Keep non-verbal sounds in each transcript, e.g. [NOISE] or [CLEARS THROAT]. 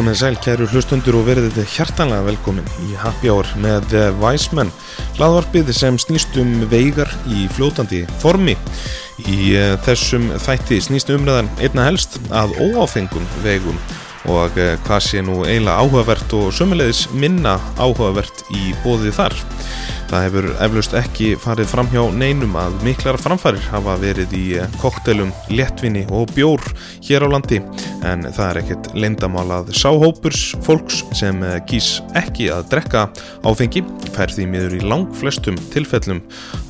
komið sæl kæru hlustundur og verðið þið hjartanlega velkomin í Happy Hour með Væsmenn hlaðvarpið sem snýst um veigar í fljótandi formi. Í eh, þessum þætti snýst umræðan einna helst að óáfengum veigum og eh, hvað sé nú eiginlega áhugavert og sömulegis minna áhugavert í bóðið þar Það hefur eflaust ekki farið fram hjá neinum að miklar framfarir hafa verið í eh, koktelum, léttvinni og bjór hér á landi en það er ekkert leindamál að sáhópurs fólks sem eh, kýs ekki að drekka áfengi fær því miður í lang flestum tilfellum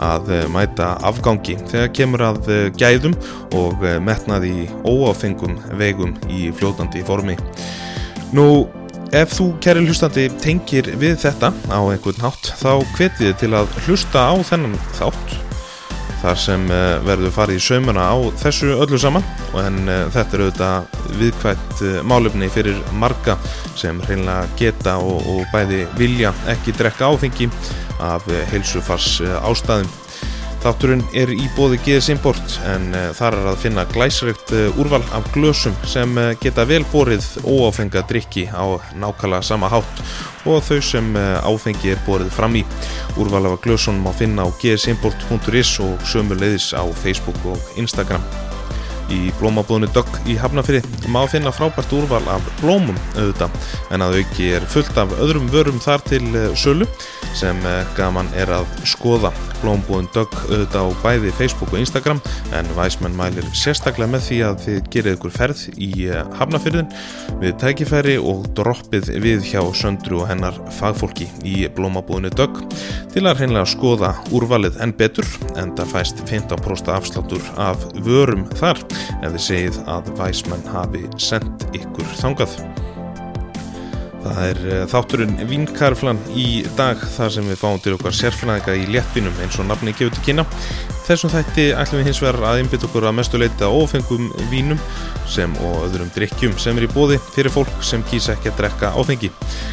að eh, mæta afgangi þegar kemur að gæðum og metnaði óáfengum vegum í fljótandi formi. Nú Ef þú, kæri hlustandi, tengir við þetta á einhvern hátt, þá hvetið til að hlusta á þennan þátt þar sem uh, verður farið í saumuna á þessu öllu saman en uh, þetta er auðvitað viðkvæmt uh, málefni fyrir marga sem reynilega geta og, og bæði vilja ekki drekka áfengi af heilsufars ástæðum. Þátturinn er í bóði GS Import en uh, þar er að finna glæsregt uh, úrval af glösum sem uh, geta vel borið óáfenga drikki á nákvæmlega sama hátt og þau sem áfengi er borið fram í. Úrval af glösunum má finna á gsimport.is og sömu leiðis á Facebook og Instagram. Í blómabúðinu Dögg í Hafnafyrir má finna frábært úrval af blómum auðvitað en að auki er fullt af öðrum vörum þar til eh, sölu sem eh, gaman er að skoða. Blómabúðin Dögg auðvitað á bæði Facebook og Instagram en Væsmenn mælir sérstaklega með því að þið gerir ykkur ferð í eh, Hafnafyrirðin við tækifæri og droppið við hjá söndru og hennar fagfólki í blómabúðinu Dögg til að hreinlega skoða úrvalið en betur en það fæst 15% afsláttur af vörum þar ef þið segið að væsmenn hafi sendt ykkur þangað. Það er eh, þátturinn Vínkarflan í dag þar sem við fáum til okkar sérfræðinga í léttvinum eins og nafni gefur til kynna. Þessum þætti ætlum við hins vegar að einbita okkur að mestuleita ofengum vínum sem og öðrum drikkjum sem er í bóði fyrir fólk sem kýsa ekki að drekka áfengi.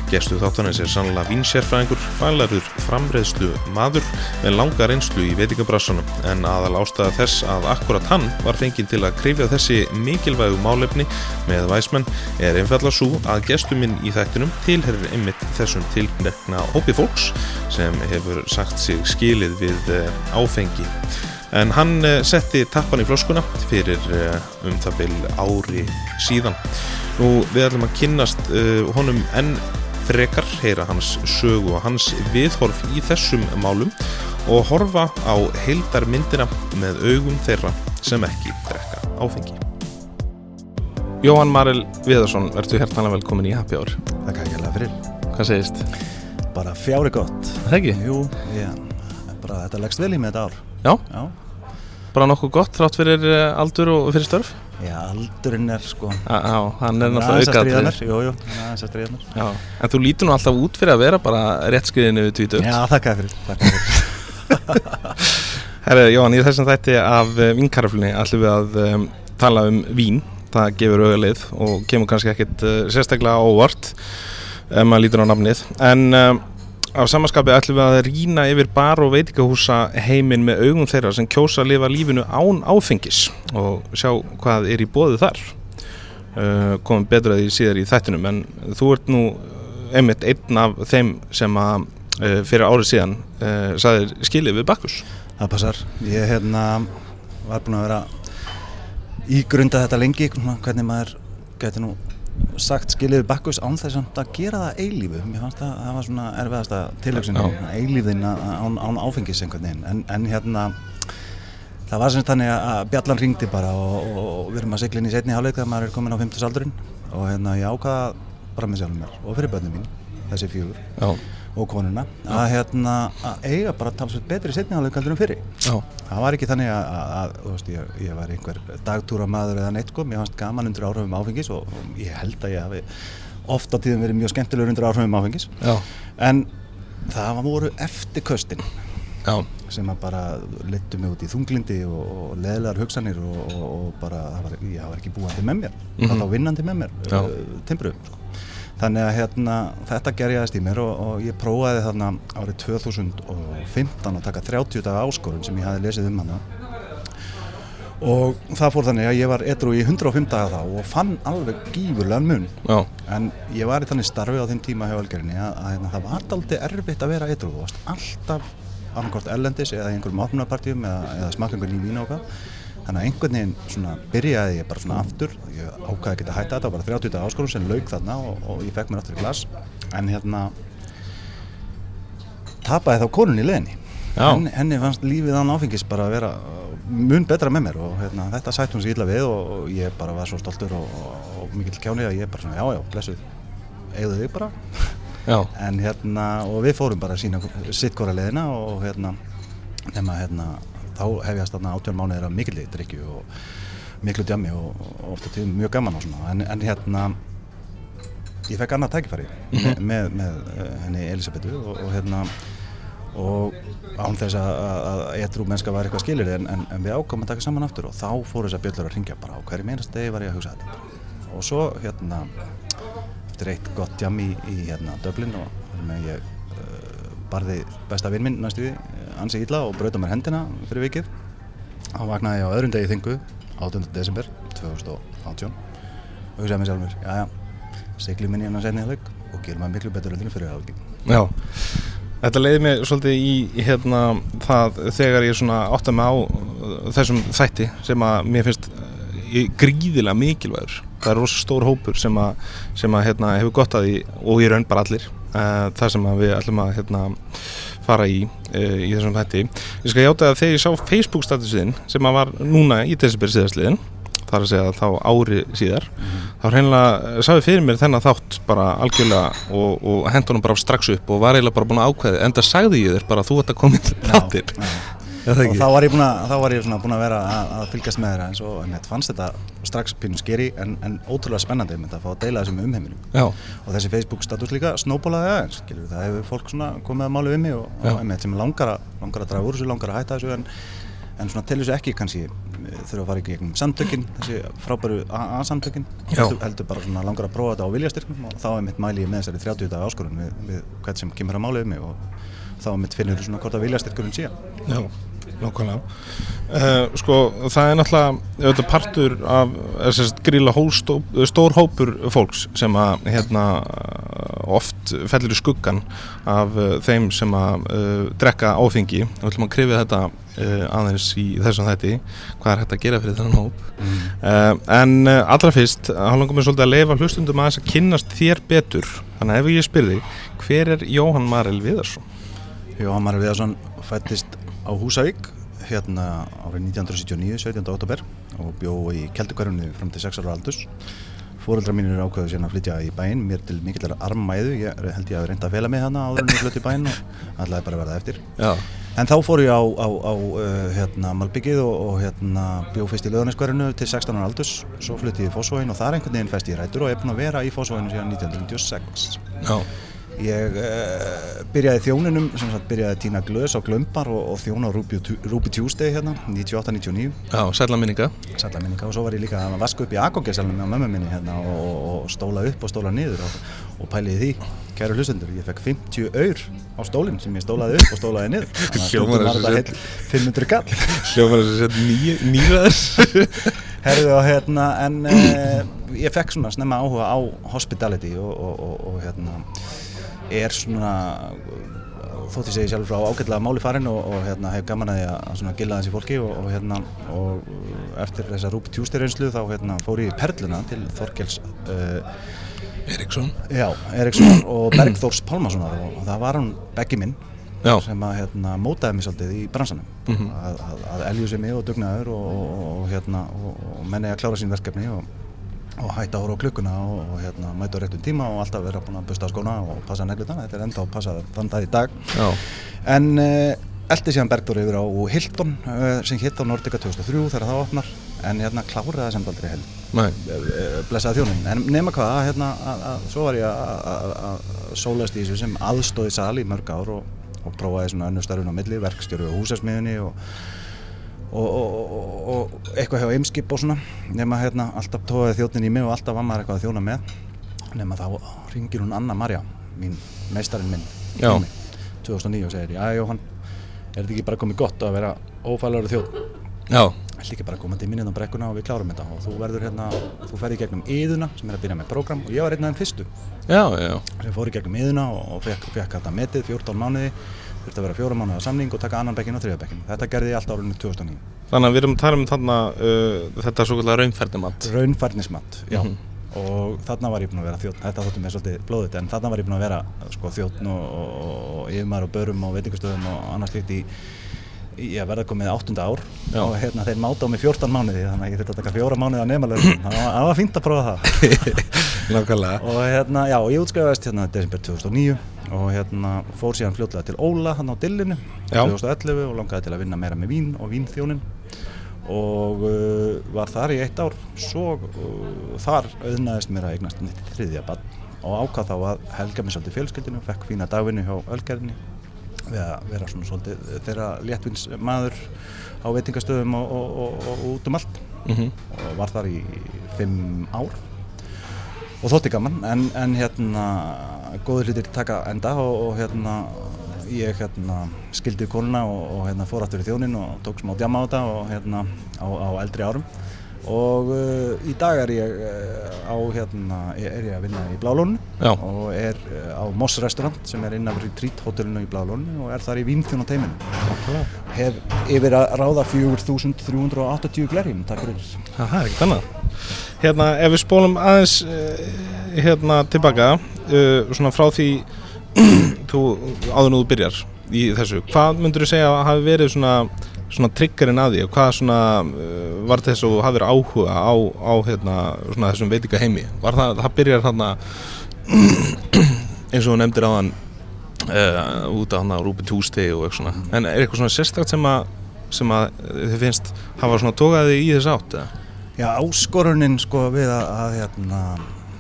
Gestu þáttanins er sannlega vinsérfræðingur, fælarur, framreiðslu maður með langa reynslu í veitingabrassunum en aðal ástæða þess að akkurat hann var fengið til að krifja þessi mikilvægu málefni með væsmenn er einfalla svo að gestu minn í þættinum tilherir einmitt þessum tilnekna hópi fólks sem hefur sagt sig skilið við eh, áfengi en hann eh, setti tappan í flöskuna fyrir eh, um það byl ári síðan. Nú við ætlum að kynnast uh, honum enn frekar heyra hans sögu og hans viðhorf í þessum málum og horfa á heildarmyndina með augum þeirra sem ekki drekka áfengi. Jóhann Marel Viðarsson, verður hértanlega velkomin í Happy Hour. Takk ekki alveg fyrir. Hvað segist? Bara fjári gott. Það ekki? Jú, já, bara þetta leggst vel í með þetta ár Já? Já. Bara nokkuð gott þrátt fyrir eh, aldur og fyrir störf? Já, aldurinn er sko. Já, hann er náttúrulega aukað Jú, jú, hann er stríðanar En þú lítur nú alltaf út fyrir að vera bara réttskriðinu við tvítu Já, þakka fyrir [LAUGHS] Herri, Jóhann, í þessum þætti af eh, vinkaraflunni ætlum við að um, tala um vín. Það gefur auðvitað og kemur kannski ekkit uh, sérstaklega óvart ef maður lítur á nafnið. En um, Á samanskapi ætlum við að rýna yfir bar og veitikahúsa heiminn með augum þeirra sem kjósa að lifa lífinu án áfengis og sjá hvað er í bóðu þar. Uh, komum betur að því síðar í þættinum en þú ert nú einmitt einn af þeim sem að uh, fyrir árið síðan uh, saðir skilið við Bakkus. Það passar. Ég hérna, var búin að vera í grunda þetta lengi, hvernig maður geti nú sagt skiljiði bakkus án þess að gera það eilífu. Mér fannst það, það var svona erfiðasta tilöksin eilífin án, án áfengis einhvern veginn. En, en hérna það var semst þannig að Bjallan ringdi bara og, og, og við erum að segla inn í setni háleik þegar maður er komin á 50 aldurinn og hérna ég ákvaða bara með sjálfum mér og fyrir börnum mín þessi fjögur Já og konuna að, hérna, að eiga bara talsveit betri setningalega heldur en fyrir Já. það var ekki þannig að, að, að veist, ég, ég var einhver dagtúra maður eða neitt kom, ég fannst gaman undir áhrifum áfengis og, og ég held að ég hafi ofta tíðum verið mjög skemmtilegur undir áhrifum áfengis Já. en það voru eftir köstin Já. sem að bara lettu mig út í þunglindi og, og leðilegar hugsanir og, og bara, var, ég var ekki búandi með mér mm -hmm. þá vinnandi með mér, uh, timbruðum sko þannig að hérna, þetta gerjaðist í mér og, og ég prófaði þarna árið 2015 að taka 30 daga áskorun sem ég hafi lesið um hana. Og það fór þannig að ég var edru í 105 daga þá og fann alveg gífurlegan mun. Já, en ég var í þannig starfi á þeim tíma hjá Ölgerinni að, að, að það var aldrei erfitt að vera edru alltaf annarkort erlendis eða í einhverjum opnarpartíum eða, eða smakkangur í og okkar þannig að einhvern veginn svona byrjaði ég bara svona aftur. Ég ákvaði ekki að hætta þetta, það var bara 30 dagar áskorun sem lauk þarna og, og ég fekk mér aftur í glas. En hérna tapaði þá konun í leðinni henni, henni fannst lífið án áfengis bara að vera uh, mun betra með mér og hérna, þetta sætt hún sér illa við og, og ég bara var svo stoltur og, og, og mikill kjáni að ég bara svona já já, blessuð, eigðu þig bara. Já, [LAUGHS] en hérna og við fórum bara að sína sitt hvora leðina og hérna nema hérna þá hefjast þarna átjón mánuðir af mikilli drikju og miklu djami og, og ofta tíðum mjög gaman og svona. En, en hérna ég fekk annað tækifæri með, með, með eh, henni Elisabetu og, og hérna og án þess að, að etru mennska var eitthvað skilir en, en, en við ákomum að taka saman aftur og þá fóru þess að bjöllur að ringja bara á hverju meinast degi var ég að hugsa þetta. Og svo hérna eftir eitt gott jam í, í hérna Dublin og með ég barði besta vinn minn næstu við ansi illa og brauta mér hendina fyrir vikið. Þá vaknaði ég á öðrum degi þingu 18. desember 2018 og hugsaði mér sjálfur, já já sigli minni hann að setja niður og gerum maður miklu betur öllinu fyrir álegin já. Þetta leiði mig svolítið í, í hérna það þegar ég svona átta mig á uh, þessum þætti sem að mér finnst uh, gríðilega mikilvægur. Það er rosa stór hópur sem að, sem að hérna, hefur gott að því og ég raun bara allir uh, það sem við ætlum að hérna, fara í uh, í þessum þætti. Ég skal hjáta að þegar ég sá Facebook statusin sem að var núna í desember síðastliðin þar að segja þá ári síðar þá hreinlega sáðu fyrir mér þennan þátt bara algjörlega og, og hendur hann bara strax upp og var eiginlega bara búin að ákveði en það sagði ég þér bara þú ert að koma inn þáttir og þá var ég búin að, var ég búin að vera að, að fylgjast með þeirra eins og en fannst þetta strax pínu skeri en, en ótrúlega spennandi að fá að deila þessu með umheiminum Já, og þessi Facebook status líka snóbólaði aðeins það hefur fólk komið að máli við mig og, og einmitt sem langar að, langar að draga úr þessu, langar að hætta þessu en, en svona til þessu ekki kannski eh, þurfa að fara í gegnum samtökin þessi frábæru AA-samtökin Já. heldur, bara svona langar að prófa þetta á viljastyrknum og þá einmitt mæli ég með þessari 30 daga áskorun við, við hvern sem kemur að máli við mig og þá einmitt finnur svona hvort að viljastyrkurinn sé. Já, nákvæmlega. Uh, Sko, það er náttúrulega auðvitað partur af þessast gríla hólstó, stór hópur fólks sem að hérna oft fellur í skuggan af uh, þeim sem að uh, drekka áfengi. Og ætlum að krifja þetta aðeins í þessum þætti hvað er hægt að gera fyrir þennan hóp. Uh, en allra fyrst hann langar mér svolítið að leifa hlustundum aðeins að kynnast þér betur. Þannig að ef ég spyrði hver er Jóhann Marel Viðarsson? Jóhann Marri Viðarsson fættist á Húsavík hérna árið 1979, 17. oktober og bjó í Keldukvarjunni fram til 6 ára aldurs. Fóreldra mínir ákveðu síðan að flytja í bæinn mér til mikillar armmæðu, ég held ég að reynda að fela mig hana áður en ég flytti í bæinn og ætlaði bara verða eftir. Já, En þá fór ég á, á, á uh, hérna, Malbyggið og, og hérna, bjó fyrst í löðanesskverinu til 16 ára aldurs. Svo flytti ég í Fossvóin og þar einhvern veginn festi ég rætur og er búin að vera í Fossvóinu síðan 1996 já, Ég uh, byrjaði þjóninum, sem sagt byrjaði að týna glös á glömbar og, og þjóna á Ruby, Ruby Tuesday hérna, 98-99, já, sætla minninga. Sætla minninga. Og svo var ég líka að vaska upp í Akongeselnum með mömmu minni hérna og, og, stóla upp og stóla niður og, og pæliði því, kæru hlustendur, ég fekk 50 aur á stólinn sem ég stólaði upp og stólaði niður. [LAUGHS] Hljómar þetta sett- heill 500 kall. [LAUGHS] Hljómar þess að setja nýraðis Herðu og hérna, en uh, ég fekk svona snemma áhuga á hospitality og, og, og, og hérna er svona þótt ég segi sjálfur frá ágætlega máli farin og, og hérna hef gaman að því að svona gilla þessi fólki og, og hérna og eftir þessa Rúpi Tjústi reynslu þá hérna fór ég í Perluna til Þorkels uh, Eriksson já, Eriksson og Bergþórs Pálmasonar og, það var hún beggi minn Já. sem að hérna, mótaði mig svolítið í bransanum Mhm. að, að, að elju sig mig og dugnaður og, og, og, hérna, og menni að klára sín verkefni og, og hætta horfa á klukkuna og, og hérna, mæta á réttum tíma og alltaf vera búin að busta á skóna og passa neglutana, þetta er enda að passa þann dag í dag. Já, en uh, eldi síðan Bergþór yfir á Hilton uh, sem hitt á Nordica 2003 þegar það opnar. En hérna kláraði það sem aldrei held eh, blessaði þjónin en nema hvað hérna, að, að, svo var ég að- sólast í þessu sem aðstóði sal í mörg ár og, og prófaði svona önnur starfun á milli, verkstjóru á húsasmiðunni og, og, og, og, og eitthvað hjá Eimskip og svona nema hérna alltaf tóðaði þjónin í mig og alltaf var maður eitthvað að þjóna með. Nema þá ringir hún Anna Marja mín meistarinn minn Já. í mig, 2009 og segir, já Jóhann er þetta ekki bara komið gott að vera ófælaður þjóð já, held ekki bara að koma til minni á brekkuna og við klárum þetta og þú verður hérna, þú ferði í gegnum yðuna sem er að byrja með program og ég var einn af þeim fyrstu Já, já, sem fór í gegnum yðuna og, og fekk, fekk þetta metið 14 mánuði þurfti að vera fjóra mánuða samning og taka annan bekkin og þriða bekkin þetta gerði ég alltaf árunni 2009 þannig að við erum að tala um þarna uh, þetta svo kallar raunferdimatt raunfærnismat, já. Mhm. og þarna var ég búinn að vera þjóttn þetta þóttum mér svolítið blóðið en þarna var ég búinn að vera sko, þjóttn og, og, og yfirmaður og börum og veitingastöðum og annars líkt í að verða komið áttunda ár. Já. og hérna þeir máta á mig 14 mánuði þannig að ég þurfti að taka fjóra mánuði að nema lögum það var- fínt að prófa það. [LAUGHS] Nákvæmlega. Og hérna, já, ég útskrifaðist hérna desember 2009 og hérna fór síðan fljótlega til Óla hann á Dillinu Já. 2011 og langaði til að vinna meira með vín og vínþjónin og uh, var þar í eitt ár. Svo uh, þar auðnaðist mér að eignast mitt þriðja bann og ákvað þá að helga mér svolítið fjölskyldinu fekk fína dagvinni hjá Ölgerðinni. Við að vera svona svolítið þeirra léttvins maður á veitingastöðum og, og, og, og út um allt. Mm og var þar í fimm ár og þótti gaman en, en hérna góður hlutir taka enda og, og hérna ég hérna skildi við konuna og, og hérna fór aftur í þjónin og tók smá djama á þetta og hérna á, á eldri árum og uh, í dag er ég uh, á hérna er ég að vinna í Blálónu og er uh, á Moss restaurant sem er innan Retreat hotellinu í Blálónu og er þar í vínþjón á teiminu hef yfir að ráða 4380 glerjum, takk fyrir. Það er ekkert annað. Hérna, ef við spólum aðeins hérna tilbaka uh, svona frá því [CLEARS THROAT] þú áður nú þú byrjar í þessu, hvað myndur þú segja að hafi verið svona, svona triggerinn að því og hvað svona uh, var þess að þú hafið áhuga á, á hérna, svona þessum veitinga heimi var það, það byrjar þarna [CLEARS THROAT] eins og þú nefndir á hann uh, út á hann á Rúbi Tústi og eitthvað svona, en er eitthvað svona sérstakt sem að sem að þið finnst hafa svona tókaði í þess átt? Já, áskorunin sko við að, að, hérna,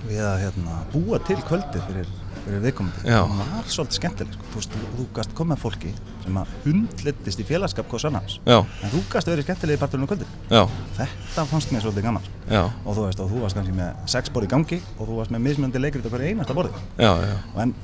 við að hérna, búa til kvöldið fyrir, fyrir viðkomandi. Já. var svolítið skemmtileg sko. þú, veist, þú, þú gast koma með fólki sem að hundlittist í félagskap hvers annars. Já, en þú gast verið skemmtileg í parturinn á kvöldið já, þetta fannst mér svolítið gaman sko. og þú veist og þú varst kannski með sex borð í gangi og þú varst með mismjöndi leikrit á hverju einasta borði. Og en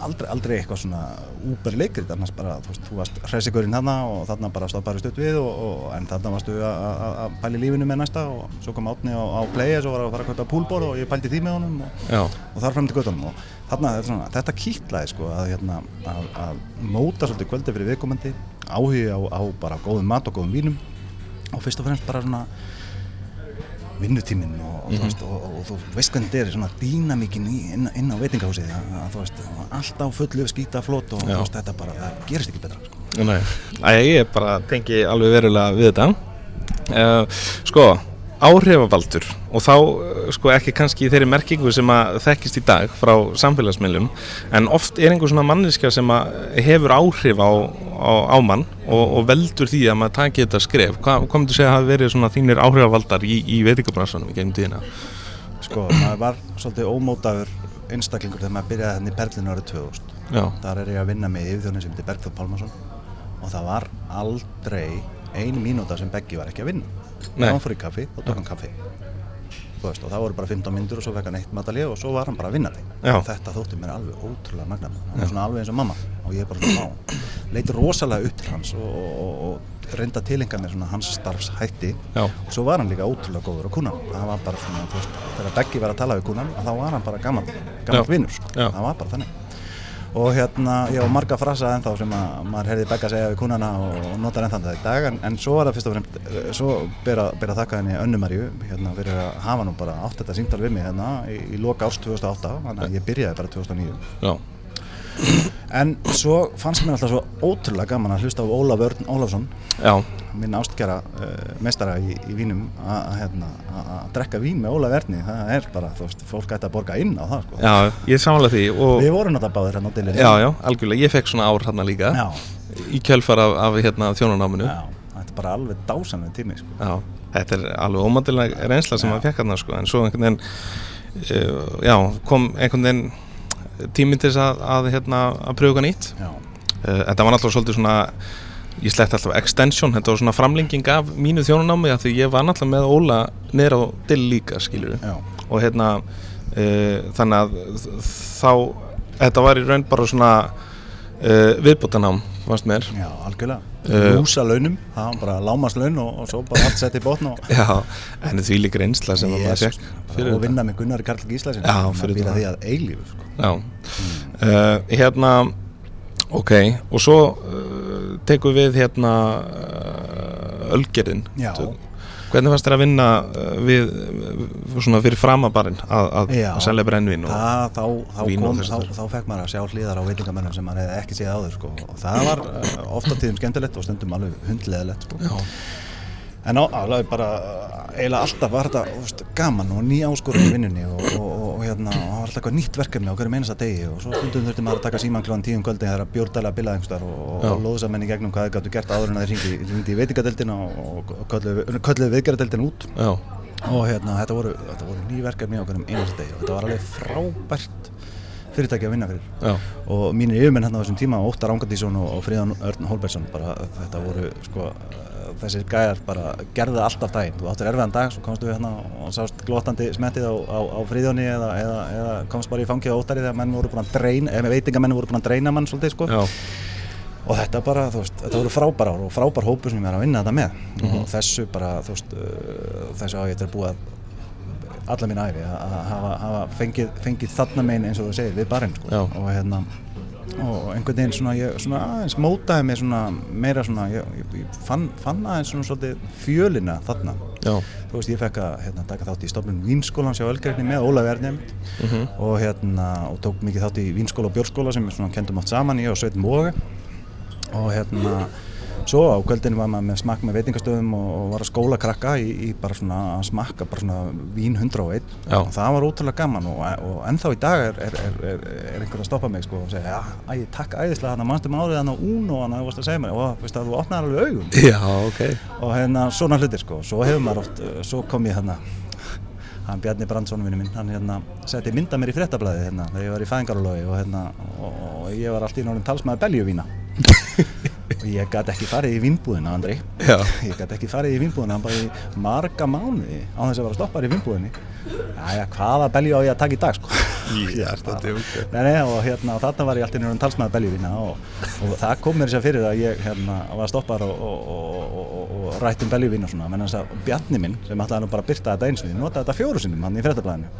aldrei, aldrei eitthvað svona úber leikrit annars bara, þú veist, þú varst hressigurinn þarna og þarna bara stoppaður stutt við og, og, en þarna varstu að- pæli lífinu með næsta og svo kom átni á, á playa svo var að fara að kaupa púlbor og ég pældi því með honum og, og þar fram til göttunum og þarna, svona, þetta kýtlaði sko að, hérna, að, að móta svolítið kvöldi fyrir viðkomandi áhugi á, á bara góðum mat og góðum vínum og fyrst og fremst bara svona vinnutíminn og, þú veist, og, og, og þú veist hvernig þetta er svona dýnamíkin inn, inn á veitingahúsið að, þú veist, alltaf fullu skýta flott og veist, þetta bara, gerist ekki betra sko. nei. Æ, ég bara tengi alveg verulega við þetta. Uh, Sko, áhrifavaldur og þá, uh, sko, ekki kannski í þeirri merkingu sem að þekkist í dag frá samfélagsmiðlum, en oft er einhver svona manniska sem að hefur áhrif á, á, á mann og, og veldur því að maður taki þetta skref. Hva, hvað myndir segja að hafa verið svona þínir áhrifavaldar í, í veitingabransanum í gegnum tíðina? sko, maður var svolítið ómótaður einstaklingur þegar maður byrjaði henni í Berlinu árið 2000 Já, þar er ég að vinna með yfirþjóðin sem heitir Bergþór Pálmarsson og það var aldrei ein mínúta sem Beggi var ekki að vinna Nei. ef hann fór í kaffi, þá tók hann kaffi. Þú veist, og það voru bara 15 myndur og svo fekk hann eitt matalið og svo var hann bara að vinna og þetta þótti mér alveg ótrúlega magna hann var svona alveg eins og mamma. Og ég bara svona á leit rosalega upp til hans og, og, og, reynda tilenga mér svona hans starfshætti. Já, og svo var hann líka ótrúlega góður á kúnan. Það var bara svona, þú veist, þegar Beggi var að tala við kúnan þá var hann bara gaman Já. vinnur sko. Það var bara þannig og hérna, ég á marga frasa ennþá sem að maður heyrði Begga segja við kúnana og, notar ennþá þetta í dag. En, en svo var það fyrst og fremst, eh, svo ber að, að þakka henni önnumarju hérna fyrir að hafa nú bara átt þetta símtal við mig hérna í, í loka árs 2008 þannig að ég byrjaði bara 2009 já, en svo fannst mér alltaf svo ótrúlega gaman að hlusta á Ólaf Örn Ólafsson já, minn ástkjara uh, meistara í, í vínum að hérna, að að drekka vín með Óla Verni það er bara, þú veist, fólk ætti að borga inn á það sko. já, ég samanlega því og við vorum náttúrulega báðir hérna á dillinni Já, já, algjörlega, ég fekk svona ár hérna líka já, í kjölfar af, af hérna, þjónanáminu. Já, þetta er bara alveg dásamlega tími sko. Já, þetta er alveg ómæntilega reynsla sem Já. maður fekk hérna sko, en svo einhvern veginn uh, já, kom einhvern veginn tíminn til þess að, að, hérna, að pröfa nýtt. Uh, Þetta var náttúrulega svolítið svona ég sletti alltaf extension, þetta var svona framlenging af mínu þjónanámi af því ég var náttúrulega með Óla niður á dill líka, skilur já, og hérna uh, þannig að þá þetta var í raun bara svona uh, viðbótanám fannst mér Já, algjörlega. Eh, Lúsa launum, það var bara lámast laun og, og svo bara allt sett í botn og [LAUGHS] Já, en því líka reynsla sem að maður fekk fyrir og vinna með Gunnar Karl býr að það. því að eilífu sko. Já, uh, hérna ok, og svo uh, tekum við hérna uh, Ölgerðin Já. Hvernig fannst þér að vinna uh, við, uh, svona fyrir framabarinn að, að, að selja brennvin og, það, þá, þá, vín og þess þá, háttar. þá fekk maður að sjá hlýðar á veitingamennum sem maður hefði ekki séð áður sko. og það var uh, ofta tíðum skemmtilegt og stundum alveg hundleðilegt sko. En á, alveg bara eiginlega alltaf var þetta gaman og ný áskorun í vinnunni og, og hérna, og það var alltaf eitthvað nýtt verkefni á hverju meinasta degi og svo stundum þurfti maður að taka síman klóðan tíum kvöldi þegar bjórdæla bilaði einhverstaðar og, og lóðsa menn í gegnum hvað þið gáttu gert áður en að þeir hringdi hringdi í veitingadeldina og, og kölluðu viðgerðadeldina út. Já, og hérna, þetta voru, þetta voru ný verkefni á hverjum einasta degi og þetta var alveg frábært fyrirtæki að vinna fyrir. Já, og mínir yfirmenn hérna á þessum tíma Óttar Ángadísson og, Fríðan Örn Holbergsson bara þetta voru sko þessir gæjar bara gerðu það alltaf daginn. Þú áttir erfiðan dag, svo komstu við hérna og sást glótandi smettið á, á, á Fríðjóni eða, eða, eða komst bara í fangið á Óttari þegar menn voru búin að dreina, eða veitingamenn voru búin að dreina mann svolítið sko. Já, og þetta bara, þú veist, þetta voru frábæra ár og frábær hópur sem ég er að vinna þetta með. Mhm. og þessu bara, þú veist uh, þessu á ég þetta er búið að alla mín æfi að að hafa, hafa fengið, fengið þarna megin eins og þú segir við barinn sko. Og hérna og einhvern veginn svona, ég, svona aðeins mótaði mig svona meira svona ég, ég, fann, fann aðeins svona svolítið fjölina þarna. Já, þú veist ég fekk að hérna, taka þátt í stofnun Vínskólan sjá Ölgreifni með Ólaf Ernjem mhm, og hérna og tók mikið þátt í Vínskóla og Björnskóla sem við svona kendum oft saman ég og Sveitin Boga. Og hérna svo á kvöldinu var maður með smakk með veitingastöðum og, og var að skóla krakka í, í bara svona að smakka bara svona vín 101 Já. og það var ótrúlega gaman og, og ennþá í dag er, er, er, er, er einhver að stoppa mig sko og segja, já, æ, takk æðislega hann að mannstu málið hann á Uno hann að þú varst að segja mér. Og veist að þú opnaði alveg augun. [LAUGHS] Já, ok. Og hérna svona hlutir sko svo hefur maður oft, uh, svo kom ég hérna hann Bjarni Brandsson vinnu minn hann hérna setti mynda mér í fréttablaði hérna þegar ég var í fæðingarulogi og hérna og, og ég var alltaf í náttúrulega talsmaður beljuvína og [LAUGHS] ég gæti ekki farið í vínbúðina Andri. Já, ég gæti ekki farið í vínbúðina hann bara í marga mánuði á þess að vera stoppar í vínbúðinni Jæja, hvaða belju á ég að taka í dag sko? [LAUGHS] Já, ok. Nei, nei, og hérna, og þarna var ég alltaf nýrun talsmaður beljuvína og, og það kom mér þess að fyrir að ég hérna, var stoppar og, og, og, og, og rætt um beljuvín og svona, menn þess að Bjarni minn sem ætlaði nú bara að byrta þetta eins og ég notaði þetta fjóru sinnum hann í fréttablaðinu.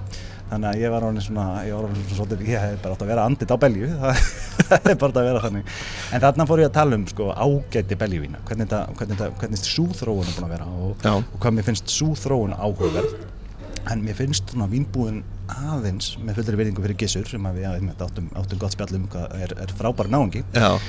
Þannig að ég var orðin svona, ég var orðin svona ég hef bara átt að vera andit á belju. [LAUGHS] Það það er bara að vera þannig. En þarna fór ég að tala um sko ágæti beljuvína hvernig, hvernig, hvernig, hvernig súþróun er búin að vera og, og hvað mér finnst súþróun áhugaverð en mér finnst svona vínbúin aðeins með fullri virðingu fyrir Gissur sem að við áttum, áttum gott spjall um hvað er, er frábær náungi Já,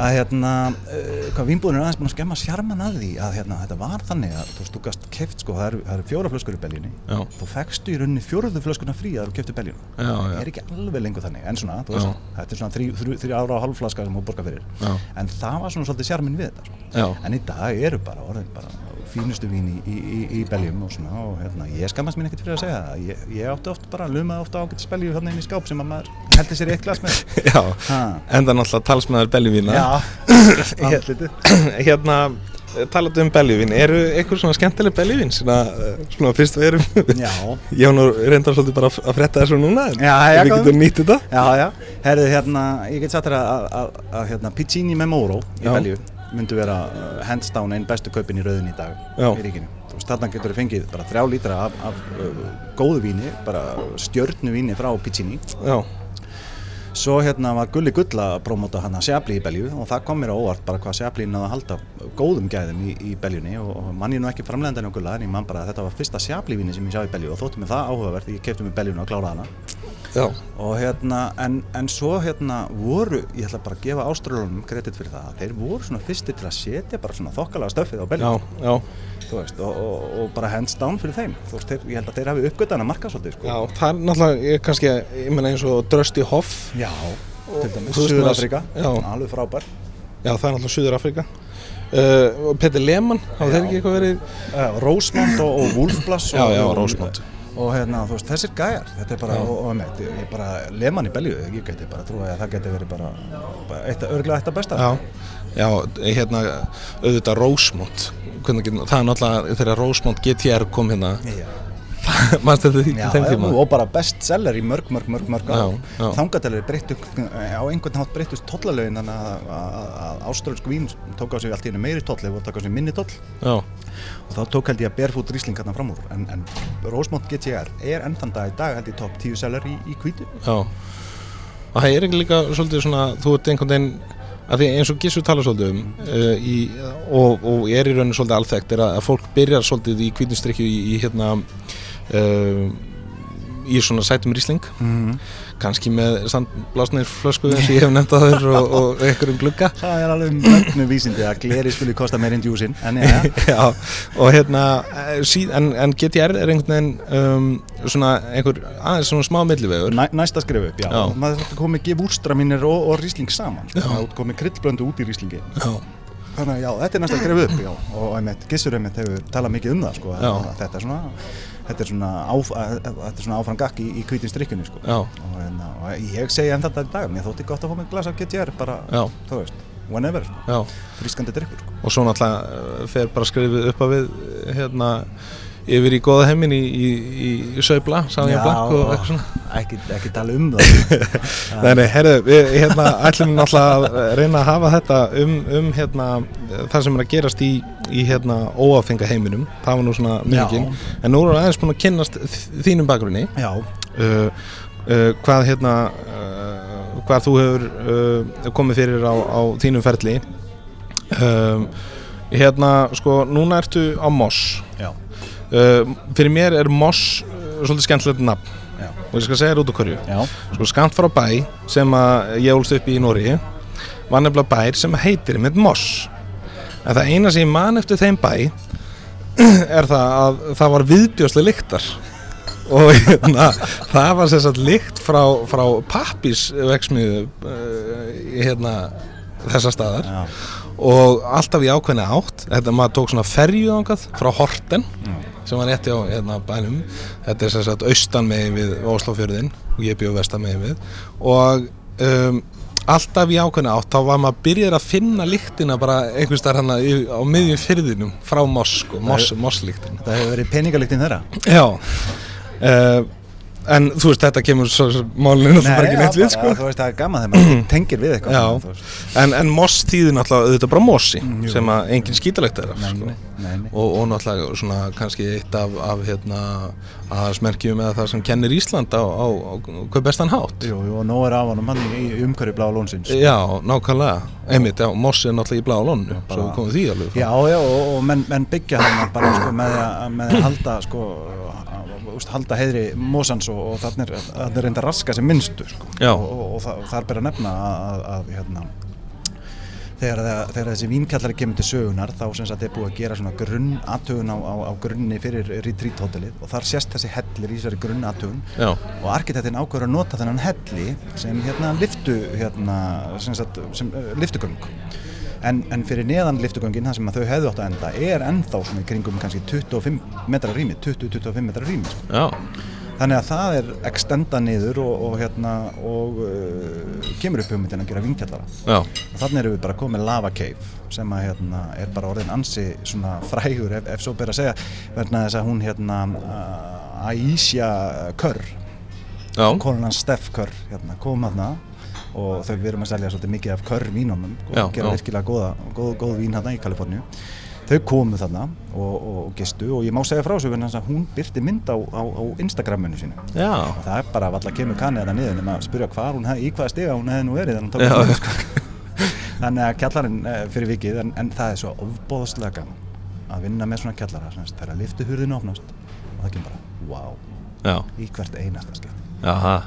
að hérna, uh, hvað vínbúin er aðeins búin að skemma sjarman að því að hérna, þetta var þannig að þú gast keft sko, það eru, eru fjóra flöskur í beljunni Já. þú fekkstu í rauninni fjóruðu flöskuna frí að þú keftu já. það er ekki alveg lengur þannig, en svona, veist, þetta er svona þrjú, þrjú, þrjú ára og hálfflaska sem þú borgar fyrir Já. en það var svona svolítið sjarmin við þetta sko. En í dag eru bara orðin bara fínustu vín í, í, í, í beljum og svona og hérna, ég skammast mín ekkert fyrir að segja það. Ég, ég átti oft bara, lumaði ofta ágætt spelju þannig inn í skáp sem að maður heldur sér í eitt glas með. [LAUGHS] Já Ha. Enda náttúrulega talsmaður beljuvína Já, [COUGHS] andlitið. [COUGHS] Hérna, talandi um beljuvín Eru eitthvað svona skemmtileg beljuvín Svona, eh, svona fyrst við erum Já, [LAUGHS] Ég nú reyndar svolítið bara að frétta þessu núna en Já, já, Við getum nýtt þetta. Já, já. Herðu, hérna, ég get sagt þér að, að, að hérna, Piccini Memoro í belju myndu vera uh, hands down einn bestu kaupin í rauðin í dag Já. í ríkinu. Þarna getur þið fengið bara þrjá lítra af, af uh, góðu víni, bara stjörnu víni frá Piccini. Já, Svo hérna var Gulli Gull að prómóta hann að Sjabli í belju og það kom mér á óvart bara hvað Sjabli náði að halda góðum gæðum í, í beljunni og, og mann ég nú ekki framlegandi á Gulla en ég man bara að þetta var fyrsta Sjabli víni sem ég sá í belju og þótti mér það áhugavert. Ég kefti mér beljuna og kláraði hana og hérna, en, en svo hérna voru, ég ætla bara að gefa ástralunum kredit fyrir það, þeir voru svona fyrsti til að setja bara svona þokkalega stöfið á já, beljum já. Þú veist, og, og, og bara hands down fyrir þeim, þú veist, þeir, ég held að þeir hafi uppgötan að marka svolítið, sko. Já, það er náttúrulega, kannski, ég meina eins og Drösti Hoff. Já, til dæmis, þú veist, Suður maður- Afrika, já. alveg frábær. Já, það er náttúrulega Suður Afrika uh, og Petur Lehmann, hafa þeir ekki eitthvað verið? Uh, Rosemont og, og Wolfblass Já, og, já, og, Rosemont. Og hérna, þú veist, þessir gæjar þetta er bara, Já. og, og með, ég bara leman í belju, ég geti bara trúið að það geti verið bara, bara eitt, örglega eitt af besta Já, já, hérna auðvitað getum- það er náttúrulega þegar Rosemont GTR kom hérna Já. [LAUGHS] það mannst þetta því þeim tíma? og bara bestseller í mörg, mörg, mörg, mörg. Þangatellir breyttu, á einhvern hátt breyttust tollalögin þannig að, áströlsk vín tók á sig allt í henni meiri toll og tók á sig minni toll. Já, og þá tók held ég að Barefoot Riesling hérna fram úr. En, en Rosemont GTR er enn þann dag í dag held ég topp 10 seller í, í kvítu já. Og það er ekki líka svolítið svona þú ert einhvern veginn að því eins og Gissur tala svolítið um uh, í, og, og er í rauninu svolítið alþekkt er að, að fólk byrjar svolítið í kvítinstrykju í, í hérna uh, í svona sætum rýsling mm. kannski með sandblásnir flösku eins og ég hef nefnt að þér og, og einhverjum glugga. Það er alveg mögnu vísindi að gleri skuli kosta meir en djúsin en já, [LAUGHS] Já, og hérna eh, en, en GTR er einhvern veginn um, svona einhver aðeins svona smá millivegur. Næ, næsta skrif upp, já, Já. Maður þetta komið gef úrstramínir og, og Riesling saman. Það komið kryddblöndu út í Rieslingi. Já, Þannig að já, þetta er næsta skrif upp já. og einmitt, Gissur einmitt hefur talað mikið um það sko, að þetta er svona þetta er svona, áf, er svona áfram gakk í, í hvítin strikkunni sko. og, en, og ég segi enn þetta í dag mér þótti gott að fá mig glas af GTR bara, þú veist, whenever sko. frískandi drikkur sko. og svo náttúrulega eh, fer bara skrifið upp að við hérna yfir í góða heimin í, í, í Saubla, Sáðin Blank og eitthvað svona. ekki, ekki tala um það. [LAUGHS] Nei, nei, herðu, við hérna ætlum náttúrulega að reyna að hafa þetta um, um hérna, það sem er að gerast í, í hérna óáfenga heiminum. Það var nú svona mjögin en nú erum við aðeins búin að kynnast þínum bakgrunni. Já, uh, uh, hvað hérna uh, hvað þú hefur uh, komið fyrir á, á þínum ferli. Um, hérna sko núna ertu á Moss uh, fyrir mér er Moss uh, svolítið skemmtilegt nafn. Já, og ég skal segja þér út já. sko skamt frá bæ sem að ég ólst upp í Nóri var nefnilega bær sem heitir með Moss. En það eina sem ég man eftir þeim bæ [CLEARS THROAT] er það að það var viðbjóslega lyktar. Og hérna, það var sagt lykt frá, frá pappisveksmiðu uh, hérna, þessa staðar. Já. Og alltaf í ákveðni átt. Þetta maður tók svona ferju ángað frá Horten sem var rétti á hérna, bænum. Þetta er sem sagt austan megin við Óslófjörðin og ég bjóð vestan megin við. Og um, alltaf í ákveðni átt þá var maður byrjar að finna lyktina bara einhvers þar hann á miðjum fyrðinum frá Moss sko, Moss, Moss-lyktin það hefur verið peningalíktinn þeirra? Já. Uh, En þú veist, þetta kemur svo, svo málinu bara ekki neitt við sko þú veist það er gaman þegar maður [CLEARS THROAT] tengir við eitthvað Já. En, en Moss þýðir náttúrulega auðvitað bara Mossi Mm, jú. sem að engin skítalegt er af nei, sko. nei, nei, nei. og, og náttúrulega svona kannski eitt af, af hérna aðsmerkjum eða það sem kennir Ísland á, á, á hvað bestan hátt Jú, jú, og nóg er af honum hann í, umhverju blá lónsins Já, nákvæmlega einmitt, já, Moss er náttúrulega í blá lónu svo komum því alveg. Já, já, og, og menn, menn byggja hann bara sko, með, að, með að halda sko, úst, halda heiðri Mosans og, og þannig er, er reynda raska sem minnstu sko. Og, og, og, það, og það er bara að nefna að, að, hérna, þegar, það- þegar þessi vínkjallari kemur til sögunar þá sem sagt er búið að gera svona grunn aðtögun á, á, á grunni fyrir retreat hotelið og þar sést þessi hellir í þessari grunn aðtögun og arkitektin ákveður að nota þennan helli sem hérna liftu hérna, sem sagt, sem uh, liftugöng en, en fyrir neðan liftugöngin það sem þau hefðu átt að enda er ennþá svona í kringum kannski 25 metrar rými 20-25 metrar rými sko. þannig að það er extenda niður og, og hérna og uh, kemur upp hugmyndin að gera vinkjallara þannig erum við bara komið Lava Cave sem að hérna er bara orðin ansi svona frægur ef, ef svo ber að segja verðna þess að hún hérna uh, Aisha Kerr konan Steff Kerr hérna, kom aðna og þau við erum að selja svolítið mikið af Kerr vínunum. Og gera já. virkilega góða, góð, góð vín hérna í Kaliforníu. Þau komu þarna og, og, gistu. Og ég má segja frá þessu að hún byrti mynd á, á, á Instagraminu sínu. Já, og það er bara valla kemur kannið þarna niður nema að spyrja hvar hún hef, í hvaða stiga hún hefði nú verið þannig, að, sko. [LAUGHS] þannig að kjallarinn eh, fyrir vikið en, en það er svo ofbóðslega gaman að vinna með svona kjallara. Sem sagt, þegar liftu hurðinu opnast og það kemur bara, wow, já, í hvert einasta jaha,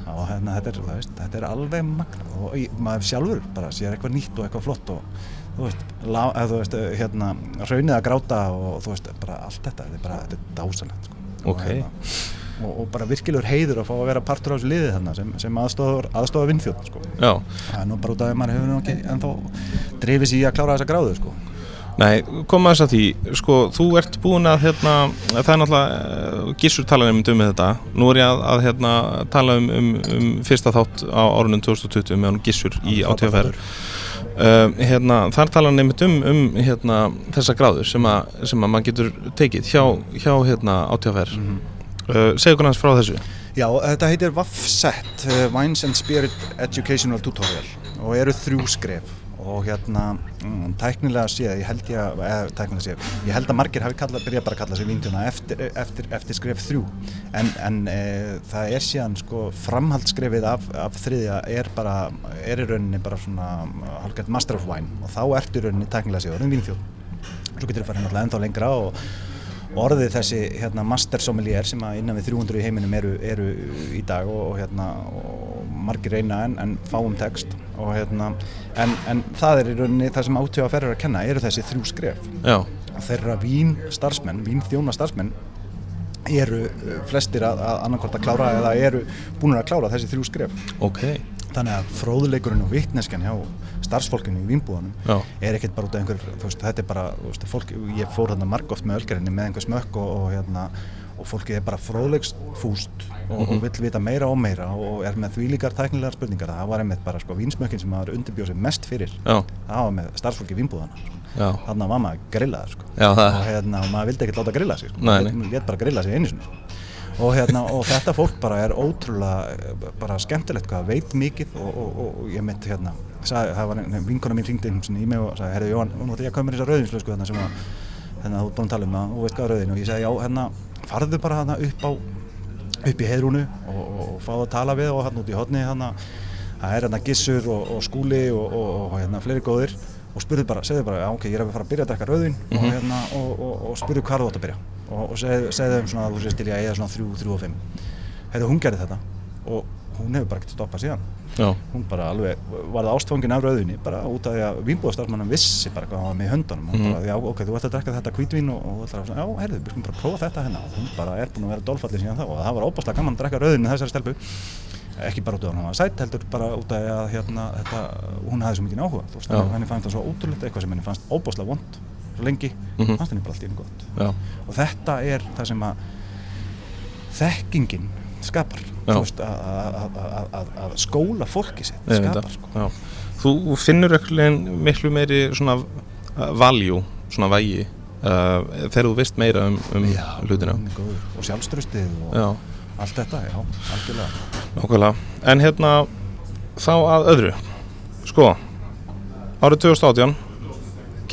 og hérna, þetta, er, veist, þetta er alveg magna og maður sjálfur bara sér eitthvað nýtt og eitthvað flott og þú veist, eða, þú veist hérna, raunið að gráta og þú veist, bara allt þetta, þetta er bara, þetta er dásanlegt sko. Ok. og, hérna, og, og bara virkilegur heiður að fá að vera partur á þessu liði þarna sem, sem aðstofar, vinnþjótt sko. það er nú bara út af að maður hefur ekki ennþá drifið sér í að klára þessa gráðu sko. Nei, koma þess að því, sko, þú ert búin að, hérna, það er náttúrulega, uh, Gissur talaði um um þetta, nú er ég að, að hérna, tala um, um, um fyrsta þátt á árunum 2020 með hann Gissur í átíðaferð. Uh, hérna, þar tala hann einmitt um, um hérna, þessa gráður sem, að, sem að maður getur tekið hjá, hjá hérna, átíðaferð. Uh, segja okkur hans frá þessu. Já, þetta heitir WAFSET, uh, Wines and Spirit Educational Tutorial og eru þrjú skref og hérna mm, tæknilega séð, ég held ég að, eða tæknilega séð, ég held að margir hafi kalla, byrjað bara að kalla sig víntuna eftir, eftir, eftir skref þrjú. En, en e, það er síðan sko framhaldsskrefið af, af þriðja er bara, er í rauninni bara svona hálfgætt master of wine. Og þá ertu í rauninni tæknilega séð, orðin vínþjóð. Svo getur þú farið náttúrulega ennþá lengra og orðið þessi hérna, master sommelier sem að innan við 300 í heiminum eru, eru í dag og, og, hérna, og margir reyna en, en fáum text og, hérna, en, en það er í rauninni það sem átjóða ferður að kenna eru þessi þrjú skref Já. þeirra vín starfsmenn, vín þjóna starfsmenn eru uh, flestir að, að annarkort að klára eða eru búin að klára þessi þrjú skref Ok. þannig að fróðuleikurinn og vittneskjan hjá starfsfólkinu í vínbúðanum Já. er ekkert bara út af einhver, veist, þetta er bara veist, fólk, ég fór þarna margóft með ölgerinni með einhver smökk og, og hérna og fólkið er bara fróðleiksfúst og, og vill vita meira og meira og er með því líkar tæknilegar spurningar það var einmitt bara sko vínsmökkin sem maður undirbjóð sér mest fyrir Já. það var með starfsfólki sko. Já. þannig var maður grillaður sko. Og hérna, og maður vildi ekkert láta grilla sig sko. Maður létt bara grilla sig einu sinni sko. og, hérna, og þetta fólk bara er ótrúlega bara skemmtilegt hvað veit mikið og, og, og, ég mitt hérna sagði, það var vinkona mín ringdi sinni í mig og sagði, herru Jóhann, nú ætla ég að koma með þessa rauðinslösku hérna sem að, hérna þú er búin að tala um það og veist hvað er rauðin og ég sagði, já, hérna farðu bara hérna upp á upp í heðrúnu og, og, og fáðu að tala við og hérna út í hodni hérna það er hérna Gissur og, og Skúli og, og, og hérna fleiri góðir. Og spurðu bara, segðu bara, já ok, ég er að fara að byrja að drekka rauðin og hérna og, og, og spurðu hvað þú átt að byrja. Og, segðu, þeim svona að þú sést til ég að eða svona 3, 3 og 5 hefðu hún gerði þetta og hún hefur bara ekkert stoppað síðan Já. hún bara alveg varði ástfangin af rauðinni bara út af því að vínbúðastarfmannan vissi bara hvað hann var með í höndunum. Og bara, já ok, þú ætti að drekka þetta hvítvín og, og þú ætlar að, já, heyrðu, við skulum bara prófa þetta hérna. Og hún bara er búin að vera dolfallið síðan þá og það var óbáslega gaman að drekka rauðinni þessari stelpu. Ekki bara út af að hann var sætt heldur bara út af að hérna, þetta, hún hafði svo mikið áhuga. Þú veist, henni fannst það svo ótrúlegt eitthvað sem henni fannst óbáslega vond svo lengi, sem að þekkingin skapar Já. veist, að- skóla fólki sitt skapar sko. Já. Þú finnur ekkert miklu meiri svona uh, value, svona vægi uh, þegar þú veist meira um, um hlutina. hún er góður. og sjálfströstið og Já, allt þetta, já, algjörlega nákvæmlega. En hérna, þá að öðru. Sko, árið 2018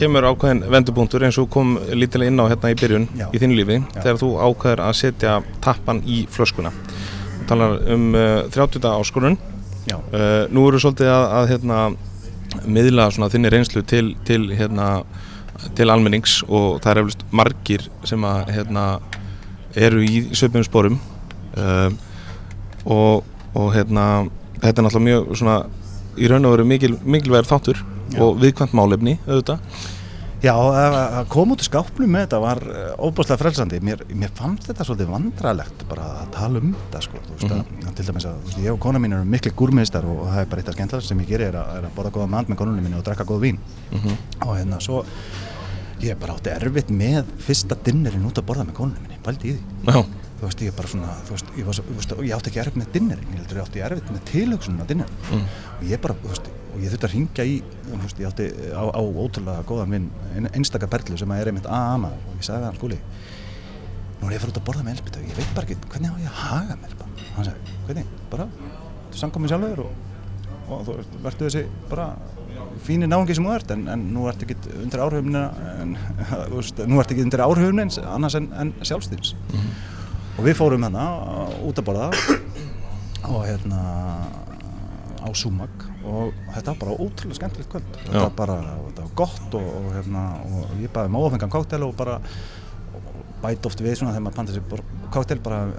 kemur ákveðin vendupunktur eins og kom lítilega inn á hérna í byrjun Já. í þínu lífi Já. þegar þú ákveður að setja tappan í flöskuna. Þú talar um uh, 30 áskorun Uh, nú eru svolítið að, að hérna, miðla svona þinni reynslu til, til, hérna, til almennings og það er eflust margir sem að hérna, eru í söpum sporum uh, og, og hérna, þetta er náttúrulega mjög svona, í raun og veru mikil, mikilvægur þáttur Já. og viðkvæmt málefni auðvitað. Já að koma út í skápnum með þetta var óbúslega frelsandi. Mér, mér fannst þetta svolítið vandralegt bara að tala um þetta sko, þú veist, að, til dæmis að veist, ég og kona mín eru miklu gúrmiðistar og það er bara eitt af skemmtilegast sem ég geri er er að borða góða mat með konunum minni og drekka góð vín. Mhm. og hérna svo ég bara átti erfitt með fyrsta dinnerinn út að borða með konunum minni, pældi í því. Já, þú veist, ég bara svona, þú veist, ég, var svo, þú veist, og ég átti ekki erfitt með dinnerinn, ég heldur ég átti erfitt með tilhugsunum á dinnerinn. Mm. og ég bara, þú veist, og ég þurfti að ringja í, þú veist, ég átti á, á ótrúlega góðan vinn, ein, einstaka perlu sem að er einmitt maður og ég sagði við hann skúli, nú er ég að fara út að borða með Elspeth og ég veit bara ekki, hvernig á ég að haga mér bara, hann sagði, hvernig, bara, þú samkomið sjálfur og, og þú veist, verður þessi bara fínir náungi sem þú ert en, en nú ert ekki undir áhrifinu en, [LAUGHS] þú veist, nú ert ekki undir áhrifinu eins annars en, en sjálfstýrs og við fórum hérna út að borða og hérna á Súmag og þetta var bara ótrúlega skemmtilegt kvöld. Þetta var bara, þetta var gott og, og, hérna, og ég baði með ófengan kóktel og bara og bæti oft við svona þegar maður panta sér kóktel bara uh,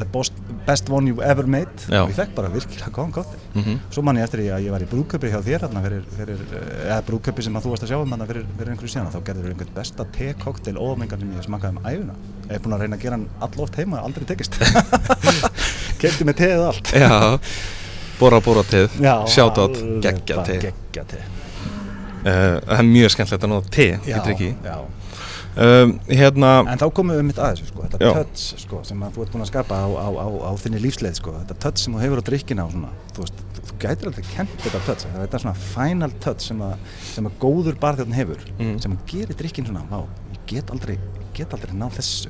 the best, best one you ever made. Já. og ég fekk bara virkilega góðan kóktel Mhm. svo man ég eftir því að ég var í brúköpi hjá þér hérna fyrir, fyrir, eh, eða brúköpi sem að þú varst að sjá um hérna fyrir, fyrir einhverju síðan þá gerður einhvern besta te-koktel ómengan sem ég smakkaði um æfuna ég er búin að reyna að gera hann alloft heima aldrei tekist. [LAUGHS] Kefti með teið og allt. Já, bóra bóra teð, alveg geggja teð uh, Það er mjög skemmtilegt að nota te, um, Hérna, en þá komum við mitt að þessu sko, þetta touch sko, sem þú ert búin að skapa á, á, á, á þinni lífsleið sko, þetta touch sem þú hefur á drikkina og svona, þú þú, gætir aldrei kent þetta touch, þetta er svona final touch sem að, sem að góður barþjóðn hefur Mhm. sem gerir drikkin svona, vá, ég get aldrei get aldrei náð þessu.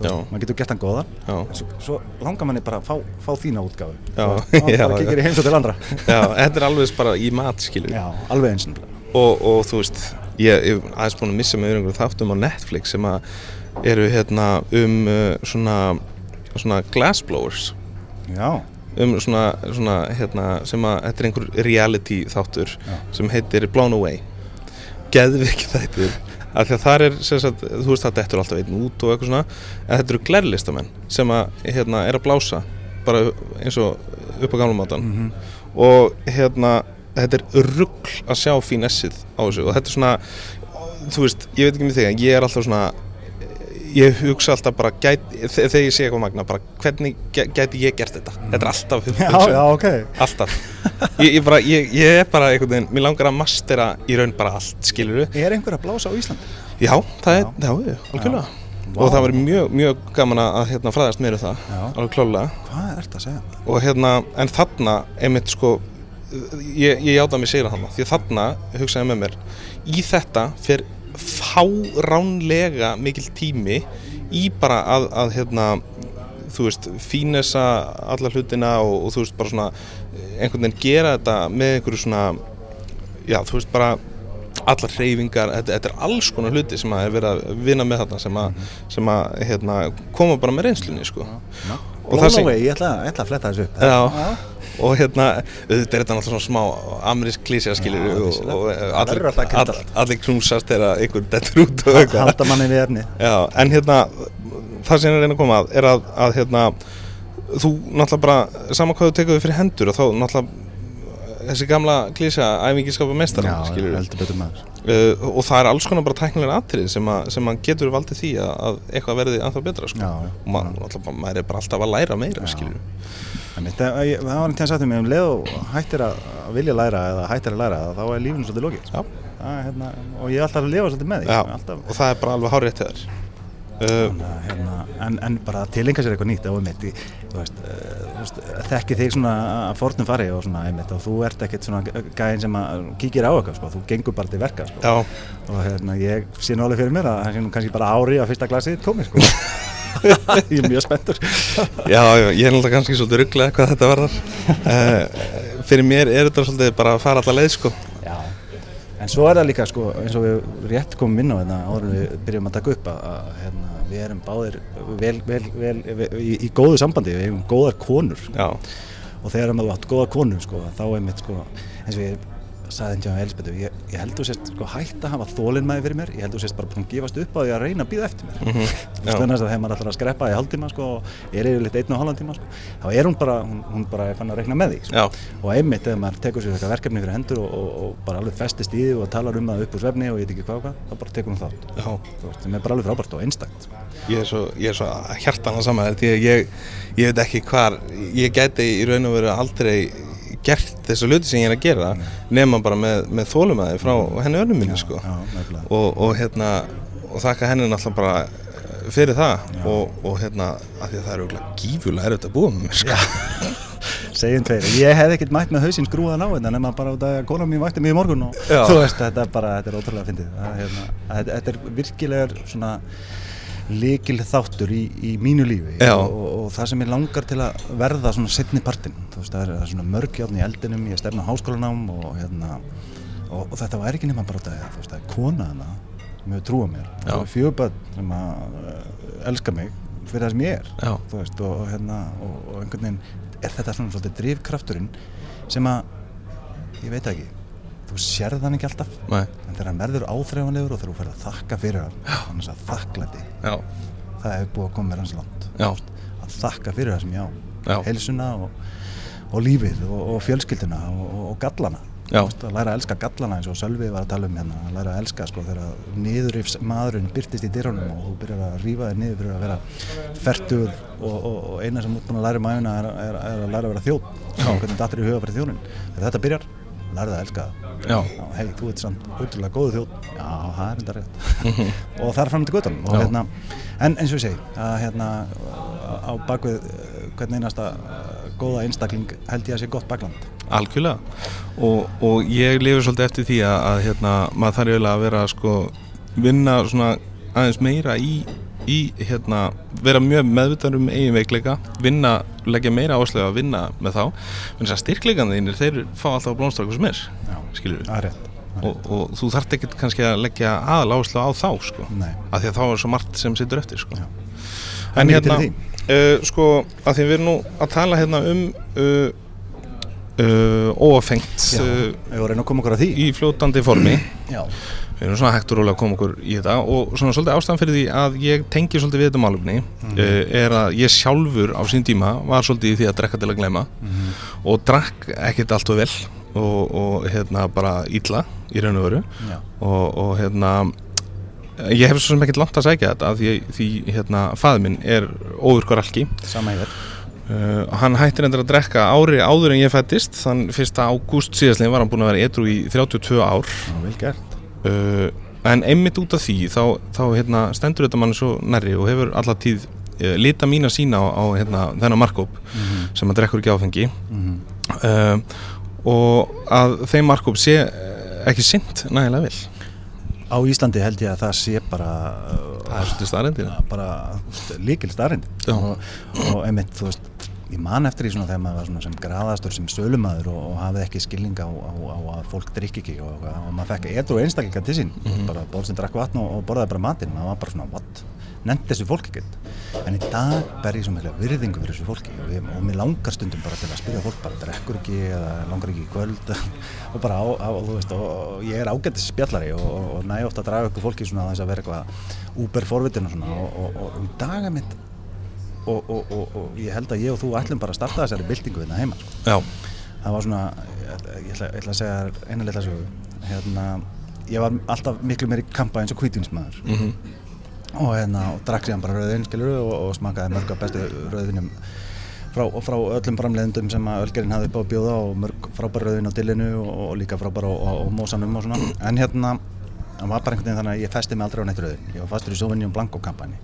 Maður getur gert hann góðan Já. en svo, svo langar manni bara að fá, fá þína já, [LAUGHS] bara já. kikir í heimsótt til andra Já, þetta er alveg bara í mat, skilur já, alveg eins. Og, og þú veist, ég er aðeins búin að missa með einhverjum þáttum á Netflix sem að eru hérna um uh, svona, svona glassblowers. Já, um svona, svona hérna, sem að þetta er einhver reality þáttur Já. sem heitir Blown Away. Geðviki þættir. Af því að þar er, sagt, þú veist það dettur alltaf einn út og eitthvað svona en þetta eru glerlistamenn sem að hérna, er að blása bara eins og upp á gamla mátan Mhm. og hérna þetta er ruggl að sjá fínessið á þessu og þetta er svona þú veist, ég veit ekki með þig en ég er alltaf svona ég hugsa alltaf bara gæti, þe- þegar ég sé eitthvað magna bara hvernig gæ- gæti ég gert þetta þetta er alltaf já, hugsun. já, ok alltaf ég, ég, bara, ég, ég er bara einhvern veginn mér langar að mastera í raun bara allt skilur er einhver að blása á Íslandi? já, það er, Já. já, já, algjörlega Vá. og það verður mjög, mjög gaman að hérna fræðast meira um það, Já. alveg klálega hvað er þetta að segja? og hérna, en þarna einmitt sko ég, ég játa mig sigra þarna því að þarna, hugsaði með mér í þetta fer fáránlega mikil tími í bara að, að hérna þú veist, fínesa alla hlutina og, og þú veist, bara svona einhvern veginn gera þetta með einhverju svona já, þú veist, bara allar hreyfingar, þetta, þetta er alls konar hluti sem að er verið að vinna með þarna sem að, sem að hérna, koma bara með reynslunni sko. Og það Blown sem- ég ætla, ætla að fletta þessu upp. Já, og hérna, auðvitað er þetta náttúrulega smá amerísk klísja skilur Já, og, vissulega. og Það allir, all, allir knúsast þegar einhver dettur út og eitthvað. halda manni við efni Já, en hérna, það sem ég er að reyna að koma að er að, að hérna, þú náttúrulega bara, sama hvað þú tekur þig fyrir hendur og þá náttúrulega þessi gamla klísja æfingiskapa meistara skilur heldur betur maður uh, og það er alls konar bara tæknilega atrið sem, sem að getur valdið því að, að eitthvað verði anþá betra sko. Já, já. og náttúrulega bara- maður er bara alltaf að læra meira En þetta, ég- það var einn tíðan sagt um mig um leið og hættir að vilja læra eða hættir að læra þá er lífinu svolítið. Það er, hérna, og ég er alltaf að lifa svolítið með því alltaf, og það er bara alveg hárið til þér uh, Þannig hérna, en, en bara tilenga sér eitthvað nýtt á einmitt, í- þú veist, uh, þekki þig svona að fornum fari og svona einmitt og þú ert ekkert svona gæðin sem að kíkir á eitthvað sko, þú gengur bara til verka sko. Já, og hérna, ég sé alveg fyrir mér að það sé nú kannski bara ári að fyrsta glasið komi sko. [LAUGHS] ég er mjög spenntur já, já, ég er náttúrulega kannski svolítið rugglega hvað þetta varðar uh, [LAUGHS] Fyrir mér er þetta svolítið bara að fara alla leið sko Já, en svo er það líka sko, eins og við rétt komum inn á þetta áður en við byrjum að taka upp að hérna, við erum báðir vel, vel, vel, í, í góðu sambandi, við hefum góðar konur. Já, og þegar maður átt góða konu sko, þá er mitt sko, eins og ég sagði henni hjá Elisabethu, ég, ég held þú sést sko, hætt að hafa þólinmæði fyrir mér, ég held þú sést bara búin að gefast upp á því að reyna að býða eftir mér Mhm, þú já. veist þannig að þegar maður ætlar að skreppa í hálftíma sko, og er yfirleitt einn og halvan tíma sko, þá er hún bara, hún, hún bara er fann að reikna með því sko. og einmitt ef maður tekur sér eitthvað verkefni fyrir hendur og, og, og bara alveg festist í því og talar um það upp úr svefni og ég veit ekki hvað og hvað, þá bara tekur hún þátt Þú sem er bara alveg frábært og einstakt sko. Ég er svo, ég er svo hjartana saman því að ég, ég veit ekki hvar ég gæti í raun og veru aldrei gert þessu hluti sem ég er að gera nema bara með, með þólumæði frá henni önnum minni sko. og, og hérna og þakka henni náttúrulega bara fyrir það. Og, og hérna að því að það er auðvitað gífulega erfitt að búa með mér sko. segjum tveir, ég hef ekkert mætt með hausinn skrúðan á þetta nema bara út að kona mín mætti í morgun og þú veist, þetta er bara, þetta er ótrúlega fyndið. Það er, hérna, þetta er virkilegar svona líkil þáttur í, í mínu lífi og, og, og það sem ég langar til að verða svona setni partinn, þú veist, það er, það svona mörgjárn í eldinum, ég stefna á háskólanám og hérna, og, og þetta var ekki nema bara þetta, þú veist, það er kona hana hefur trúað mér, fjöguböld sem að uh, elska mig fyrir það sem ég er Já. þú veist, og, hérna og, og einhvern veginn er þetta svona svolítið drifkrafturinn sem að ég veit það ekki, þú sérð hann ekki alltaf. Nei, en þegar hann verður áþreifanlegur og þegar þú fer að þakka fyrir hann þannig að þakklæti, það hefur búið að koma mér hans veist, að þakka fyrir það sem ég á. Já. heilsuna og, og lífið og, og fjölskylduna og, og, gallana. Veist, að læra að elska gallana eins og Sölvi var að tala um hérna. Að læra að elska sko þegar niðurifs maðurinn byrtist í dyrunum og þú byrjar að rífa þér niður fyrir að vera fertur og, og, og eina sem út búin að læra um æfina er, er, er að læra að vera þjóð hvernig dattur í huga fyrir þjónin þegar þetta byrjar, lærðu að elska það. Hei, þú ert samt útrúlega góðu þjóð. Já, það er enda rétt. [LAUGHS] Og það er fram til Já. hérna, en eins og ég segi að hérna á bakvið eh, hvern einasta eh, góða einstakling held ég að sé gott bakland. Algjörlega. Og, og ég lifir svolítið eftir því að, að hérna, maður þarf eiginlega að vera sko vinna aðeins meira í í hérna, vera mjög meðvitað um eigin veikleika, vinna leggja meira áherslu að vinna með þá en þess að styrkleikan þínir, þeir fá alltaf hvað sem er, skilur við rétt. og, og þú þarft ekkert kannski að leggja aðal áherslu á þá, sko af því að þá er svo margt sem situr eftir, sko Já. en hérna, uh, sko að því við erum nú að tala hérna um uh, uh, óafengt Já, við vorum að koma okkur að því. í fljótandi formi Já. Við erum svona hægt og rólega að koma okkur í þetta og svona svolítið ástæðan fyrir því að ég tengi svolítið við þetta málumni Mhm. uh, er að ég sjálfur á sín tíma var svolítið í því að drekka til að glema Mhm. og drakk ekkert allt og vel og, og hérna bara illa í raun og veru og, og hérna ég hef svo sem ekkert langt að sækja þetta því, því hérna faður minn er óvirkur alki Sama yfir. Uh, hann hættir endur að drekka ári áður en ég fættist þann 1. ágúst síðastlegin var hann búin að vera edru í 32 ár gert. Uh, en einmitt út af því þá, þá hérna, stendur þetta mann svo nærri og hefur alla tíð uh, lita mína sína á, á hérna, þennan markóp Mhm. sem að drekkur ekki áfengi Mhm. uh, og að þeim markóp sé ekki sint nægilega vel Á Íslandi held ég að það sé bara það er svolítið staðrendir uh, bara líkil starrend Já. og, og einmitt, þú veist ég man eftir því svona þegar maður var svona sem graðastur sem sölumadur og, og hafði ekki skilning á, á, á að fólk drikki ekki og, og maður fekk edru einstaklinga til sín. Mhm. bara bóð sem drakk vatn og, og borðaði bara matinn. Maður var bara svona, what? Nefndi þessu fólk ekkert? En í dag ber ég svo mikla virðingu fyrir þessu fólki og, ég, og mér langar stundum bara til að spyrja fólk bara drekkur ekki eða langar ekki í kvöld? [LAUGHS] Og bara á, þú veist og, og ég er ágættis spjallari og, og, og næ ofta að draga ykkur fólki svona að þess að vera eitthvað úber forvitin og svona. Og, og, og, og í dag er mitt og, og, og, og ég held að ég og þú ætlum bara að starta þessari byltingu hérna heima sko. það var svona, ég, ætla, ég ætla að segja þér eina litla sögu. Hérna, ég var alltaf miklu meiri kampa eins og kvítvinsmaður mm og hérna, drakk síðan bara rauðin og, og smakaði mörg af bestu rauðvinum frá, frá öllum framleiðendum sem að Ölgerinn hafði á að bjóða og mörg frábær rauðin á dillinu og, líka frábær á, mósanum og svona. En hérna, það var bara einhvern veginn þannig að ég festi mig aldrei á neitt rauðin ég var fastur í Sauvignon Blanco kampanji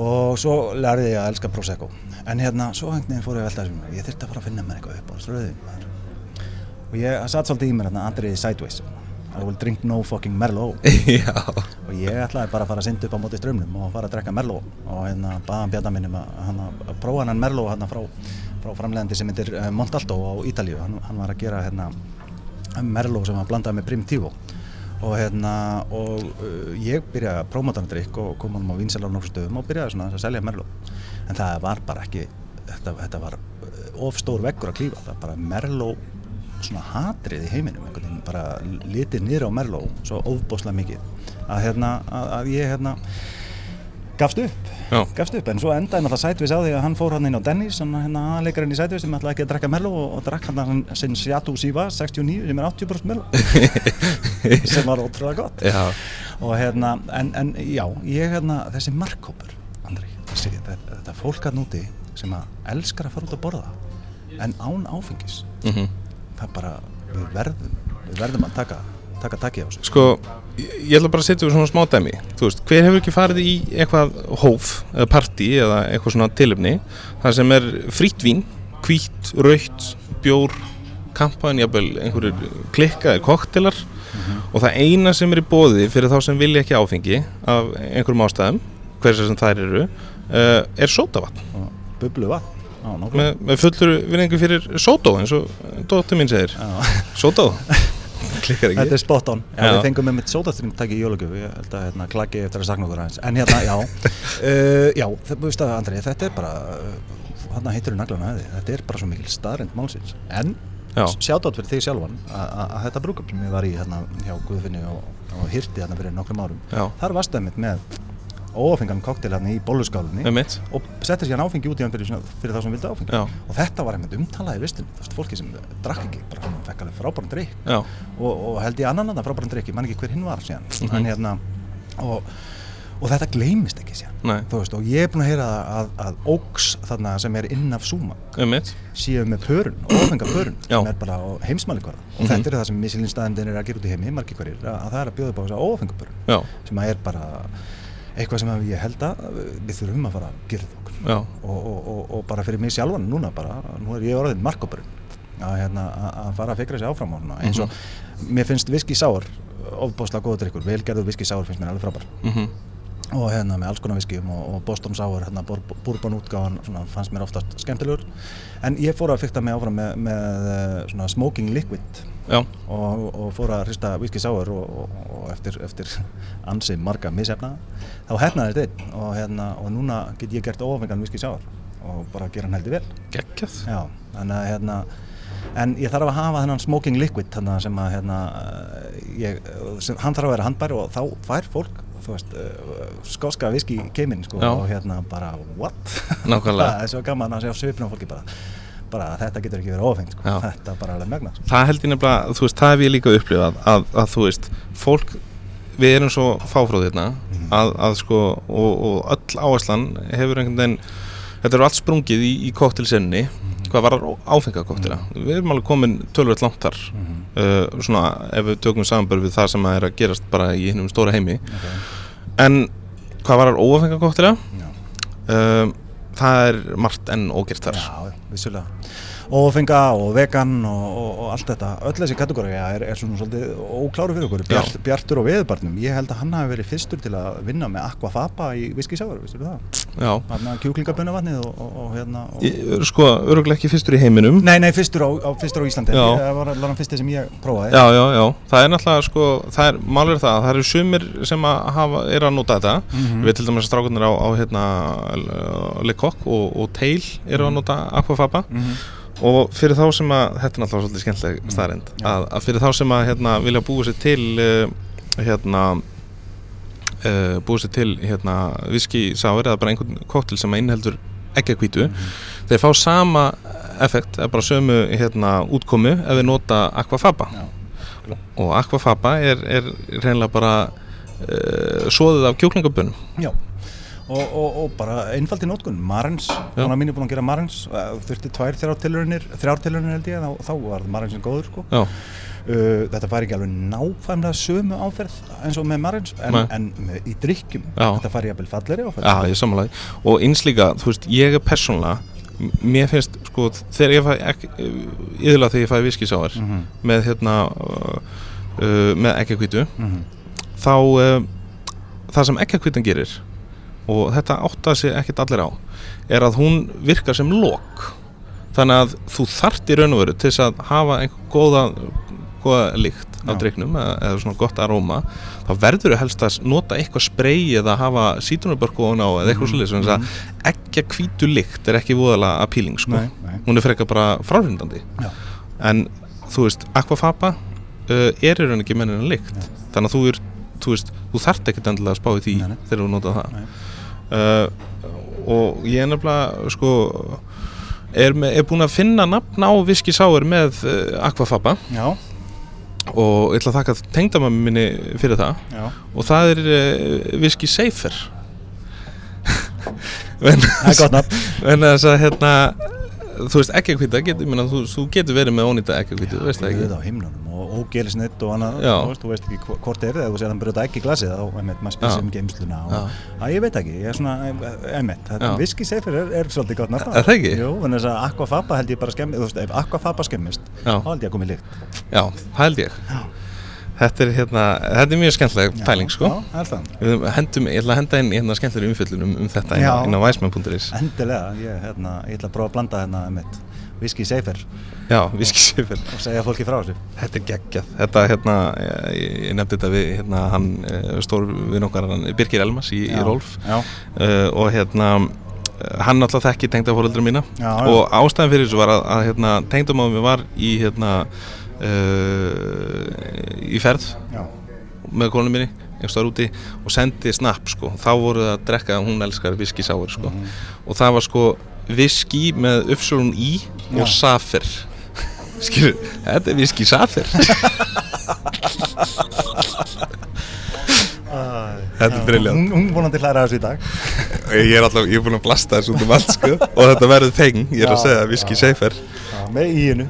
og svo lærði ég að elska Prosecco. En hérna, svo einhvern veginn fór ég að velta þessum ég þurfti að fara að finna mér eitthvað upp á rauðin og ég satt svolítið í mér hérna Andriði Sideways. I will drink no fucking Merlot. [LAUGHS] Og ég ætlaði bara að fara að synda upp á móti strömmnum og fara að drekka Merlot. Og hérna baðan bjarnar minnum að, hann að prófa hann Merlot hérna frá, frá framlegandi sem heitir uh, Montalto á Ítalíu. Hann, hann var að gera hérna Merlot sem var blandað með Primitivo og hérna og uh, ég byrjaði að prófa hann drikk og kom hann á vinselar á nokkur stöðum og byrjaði svona að selja Merlot. En það var bara ekki þetta, þetta var uh, of stór veggur að klífa. Það bara Merlot svona hatrið í heiminum einhvern veginn bara litið niður á Merlot svo ofbóslega mikið. Að, hérna, að, að ég hérna gafst upp, gafst upp en svo endaði náttúrulega Sætvis á því að hann fór hann inn á Dennis hann hérna aðleikarinn í Sætvis sem ætlaði ekki að drekka Merlot og, og drakk hann sinn Seattle Siva 69 sem er 80% Merlot. [LAUGHS] Sem var ótrúlega gott. Já, og hérna, en, en já, ég hérna, þessi markkópur, Andri, þessi, þetta, þetta fólk að núti sem að elskar að fara út að borða en án áfengis, mhm. það bara, við verðum, við verðum að taka, taka taki á þessu. Sko, ég ætla bara að setja úr svona smá dæmi. Þú veist, hver hefur ekki farið í eitthvað hóf eða partí eða eitthvað svona tilöfni þar sem er frýtt vín hvítt, rautt, bjór kampaðin, jafnvel einhverjir klikkaðir koktelar og það eina sem er í bóði fyrir þá sem vilja ekki áfengi af einhverjum ástæðum hversa sem þær eru uh, er sótavatn. Og bublu vatn, já, nokkuð. með, með fullur vinningu fyrir sótó eins og dóttir mín segir. Sótó [LAUGHS] klikkar ekki þetta er spot on. Já, Já. við fengum með mitt sódastrým takk í jólugjöf, ég held að hérna klaki eftir að sakna okkur aðeins. En hérna, já, uh, [LAUGHS] já, það búist að Andri, þetta er bara, hann heitir naglan að þið, þetta er bara svo mikil staðrind málsins. En Já. sjátt fyrir þig sjálfan að, þetta brúkup sem ég var í hérna hjá Guðfinni og, og hirti hérna fyrir nokkrum árum Já. þar varst það mitt með ófengan koktel hérna í mitt og setti sér áfengi út í hann fyrir, fyrir þá sem vildi áfengi. Já. og þetta var einmitt umtalað í vistin þú veist, fólki sem drakk ekki, bara svona fekk alveg frábæran drikk og, og held ég annan annan frábæran drikk, ég man ekki hver hinn var síðan. Mhm. en hérna og, og þetta gleymist ekki síðan. Þú veist, og ég er búin að heyra að, að óks þarna sem er inn af Súma séu með pörun, ófenga pörun sem er bara heimsmælikvara og Mhm. þetta er það sem Michelin staðindin er að gera út í heimi. Margir hverjir, að, að eitthvað sem ég held að við þurfum að fara að gera það okkur. Og, og, og, og bara fyrir mig sjálfan núna bara, nú er ég orðin markopurinn að, hérna, að- fara að fikra sig áfram á eins og mér finnst viski sár ofbáslega góða drikkur, velgerður viski sár finnst mér alveg frábær. Mhm, og hérna með alls konar viskjum og, og Boston Sour, hérna bourbon útgáðan fannst mér oftast skemmtilegur. En ég fór að fyrta mig áfram með, með svona smoking liquid og, og fór að hrista whisky sour og, og eftir, eftir ansi marga misefna þá hefnaði þetta einn og, hérna, og núna get ég gert ofengan whisky sour og bara gera hann heldur vel. Að hérna en ég þarf að hafa þennan smoking liquid sem að hérna ég, sem, hann þarf að vera handbær og þá fær fólk veist, uh, skóska viski keiminn sko, og hérna bara what? Nákvæmlega. [LAUGHS] Það er svo gaman að sjá svipin á fólki bara bara þetta getur ekki verið ofengt sko. þetta bara alveg megna sko. Það held ég nefnilega, þú veist, það hef ég líka upplifað að, að þú veist, fólk við erum svo fáfróð hérna mm. að, að sko, og, og öll áherslan hefur einhvern veginn þetta eru allt sprungið í, í kóktelsenni mm. hvað var áfengakóktela mm. við erum alveg komin tölvöld langt þar -hmm. uh, svona, ef við tökum samanbörð við það sem er að gerast bara í hinnum stóra heimi okay. en hvað var óafengakóktela um, það er margt enn ógert þar. Já, vissulega ófenga og vegan og, og, og allt þetta. Öll þessi kategóri er, er svona svolítið ókláru fyrir okkur. Bjart, Bjartur og Veðubarnum ég held að hann hafi verið fyrstur til að vinna með Aquafaba í vissir þú það? Já. Kjúklingabunnavatnið og, og hérna ég, Sko, öruglega ekki fyrstur í heiminum. Nei, nei, fyrstur á, á, fyrstur á Íslandi. Já. það var alveg fyrsti sem ég prófaði. Já, já, já, það er náttúrulega sko það er, málur það, það eru sumir sem að hafa, er að nota þetta. Mm -hmm. við til dæmis að strákunar á, á hérna Le Coq og, og Tail eru að nota Aquafaba. Mm -hmm og fyrir þá sem að þetta er náttúrulega svolítið skemmtileg mm. staðrind að, að fyrir þá sem að hérna, vilja búið sér til hérna uh, búið sér til hérna viskisáir eða bara einhvern koktel sem að innheldur ekki að kvítu mm. þeir fá sama effekt eða bara sömu hérna útkomu ef við nota aquafaba Já. og aquafaba er, er reynilega bara uh, svoðið af kjóklingabunum Já og, og, og bara einfalt í nótkunn Marins, hann mín er búin að gera Marins þurfti tvær þrjártilurinnir þrjártilurinnir held ég, þá, þá var Marinsin góður sko. uh, þetta fær ekki alveg náfæmlega sömu áferð eins og með Marins, en, en með, í drikkjum þetta fær ég að byrja falleri áferð. Já, ég samanlega, og einslíka, þú veist, ég er persónlega mér finnst, sko, þegar ég fæ yðurlega þegar ég fæ viskisáar mm -hmm. með hérna uh, uh, með ekkjakvítu mm -hmm. þá uh, það sem ekkjakvítan gerir og þetta átta sig ekkert allir á er að hún virkar sem lok þannig að þú þart í raun og veru til þess að hafa einhver góða, góða lykt af dreiknum eða, eða svona gott aróma þá verður þau helst að nota eitthvað sprey eða hafa sítunarbörku á eða eitthvað mm, svolítið mm. ekki að kvítu lykt er ekki voðalega appealing sko. nei, nei. hún er frekar bara frárindandi en þú veist, aquafaba uh, er í raun og ekki mennin að nei. þannig að þú, er, þú, veist, þú þart ekki endilega að spá í því þegar þú notað það uh, og ég er nefnilega sko er, með, er búin að finna nafn á Viski Sáur með uh, Aquafaba Já. og ég ætla að þakka tengdamammi minni fyrir það Já. og það er uh, Viski Safer það er gott nafn [LAUGHS] en þess að hérna þú veist ekki að hvita, þú, þú getur verið með ónýta hvita, þú veist það ekki? himnunum og ógelisnitt og annað þú veist, þú veist ekki hvort er það þú séð að brjóta ekki glasið þá einmitt maður spilsið um geimsluna og að ég veit ekki, ég er svona einmitt, viski seifir er, er svolítið gott Er það ekki? Jú, en þess að aquafaba held ég bara skemmist þú veist, ef aquafaba skemmist, þá held ég að komið líkt Já, það held ég. Já. Þetta er, hérna, þetta er mjög skemmtileg pæling sko. Já, hendum, Ég ætla að henda inn hérna skemmtilegur umfyllunum um þetta inn á væsmann.is Endilega, ég, hérna, ég ætla að prófa að blanda hérna með Whisky Safer. Já, Whisky Safer. Og segja fólki frá þessu. Þetta er geggjað. Þetta, hérna, ég, ég nefndi þetta við hérna, hann eh, stór við nokkar Birgir Elmas í, í Rolf. uh, og hérna hann alltaf þekki tengdafóröldra mína. Já, og ástæðan fyrir þessu var að, að hérna, tengdamáðum við var í hérna uh, í ferð já. með konum minni úti og sendi snapp sko. Þá voru það að drekka, hún elskar viskisáur sko. Mm -hmm. og það var sko viski með uppsölun í Já. og safir skilur, þetta er viski safir [LAUGHS] þetta er briljant hún, hún vonandi hlæra þessu í dag. Ég er alltaf, ég er búin að blasta þessu út um allt sko. Og þetta verður þeng, ég er að segja viski safir með íinu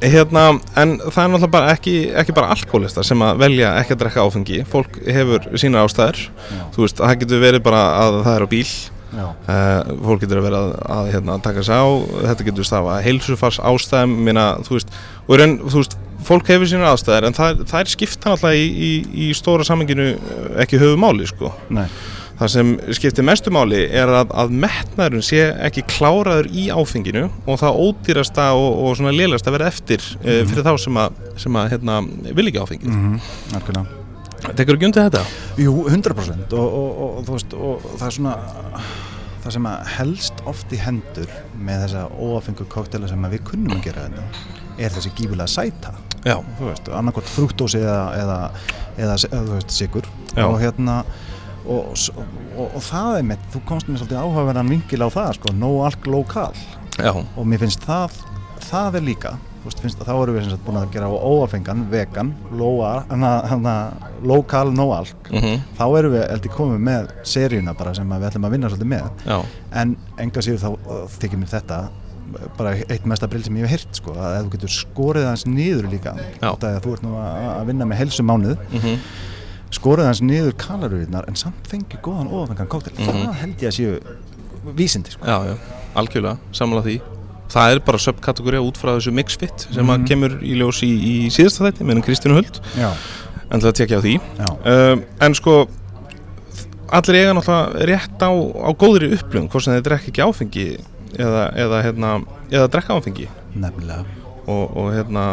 hérna, en það er náttúrulega bara ekki, ekki bara alkoholista sem að velja ekki að drekka áfengi. Fólk hefur sína ástæður. Já. þú veist, það getur verið bara að það er á bíl. Uh, fólk getur að vera að, að hérna, taka sig á. Þetta getur stafa heilsufars ástæðum minna, þú veist, og raun, þú veist fólk hefur sína aðstæðar en það, það er skipta náttúrulega í, í, í stóra samenginu ekki höfu máli sko. Nei, Það sem skiptir mestu máli er að, að metnaðurinn sé ekki kláraður í áfenginu og það ódýrasta og, og svona lélasta verða eftir mm fyrir þá sem að, sem að hérna, vil ekki áfengið. mm algjörlega Tekur ekki undir þetta? Jú, 100% og, og, þú veist, og það er svona það sem að helst oft í hendur með þessa óafengu koktela sem við kunnum að gera þetta er þessi gífulega sæta. Þú annarkvort frúktósi eða, eða, eða, eða þú veist, sigur og hérna og, og, og það er með, þú komst með svolítið áhugaverðan vingil á það, sko, no alk lokal. Já. og mér finnst það það er líka, þú veist, þá erum við sagt búin að gera óafengan, vegan lokal no alk. Mm þá erum við heldur komið með seríuna bara sem við ætlum að vinna svolítið með. Já. en enga síður þá þykir mér þetta bara eitt mesta brill sem ég hef heyrt sko, að þú getur skorið hans niður líka þú ert nú að, vinna með helsu mánuð Mm skorið hans niður kaloríunar en samt fengi góðan ofengan kóktel. Mhm. það held ég að séu vísindi sko. Já, já, algjörlega, sammála því. Það er bara subkategóri út frá þessu mixfit sem að Mhm. kemur í ljós í, í síðasta þætti meðan Kristínu Huld. Já, en það tekja á því. Um, En sko allir eiga náttúrulega rétt á, á góðri upplöfum hvort sem þeir drekka ekki áfengi eða, eða, hérna, eða drekka áfengi. Nefnilega og, og hérna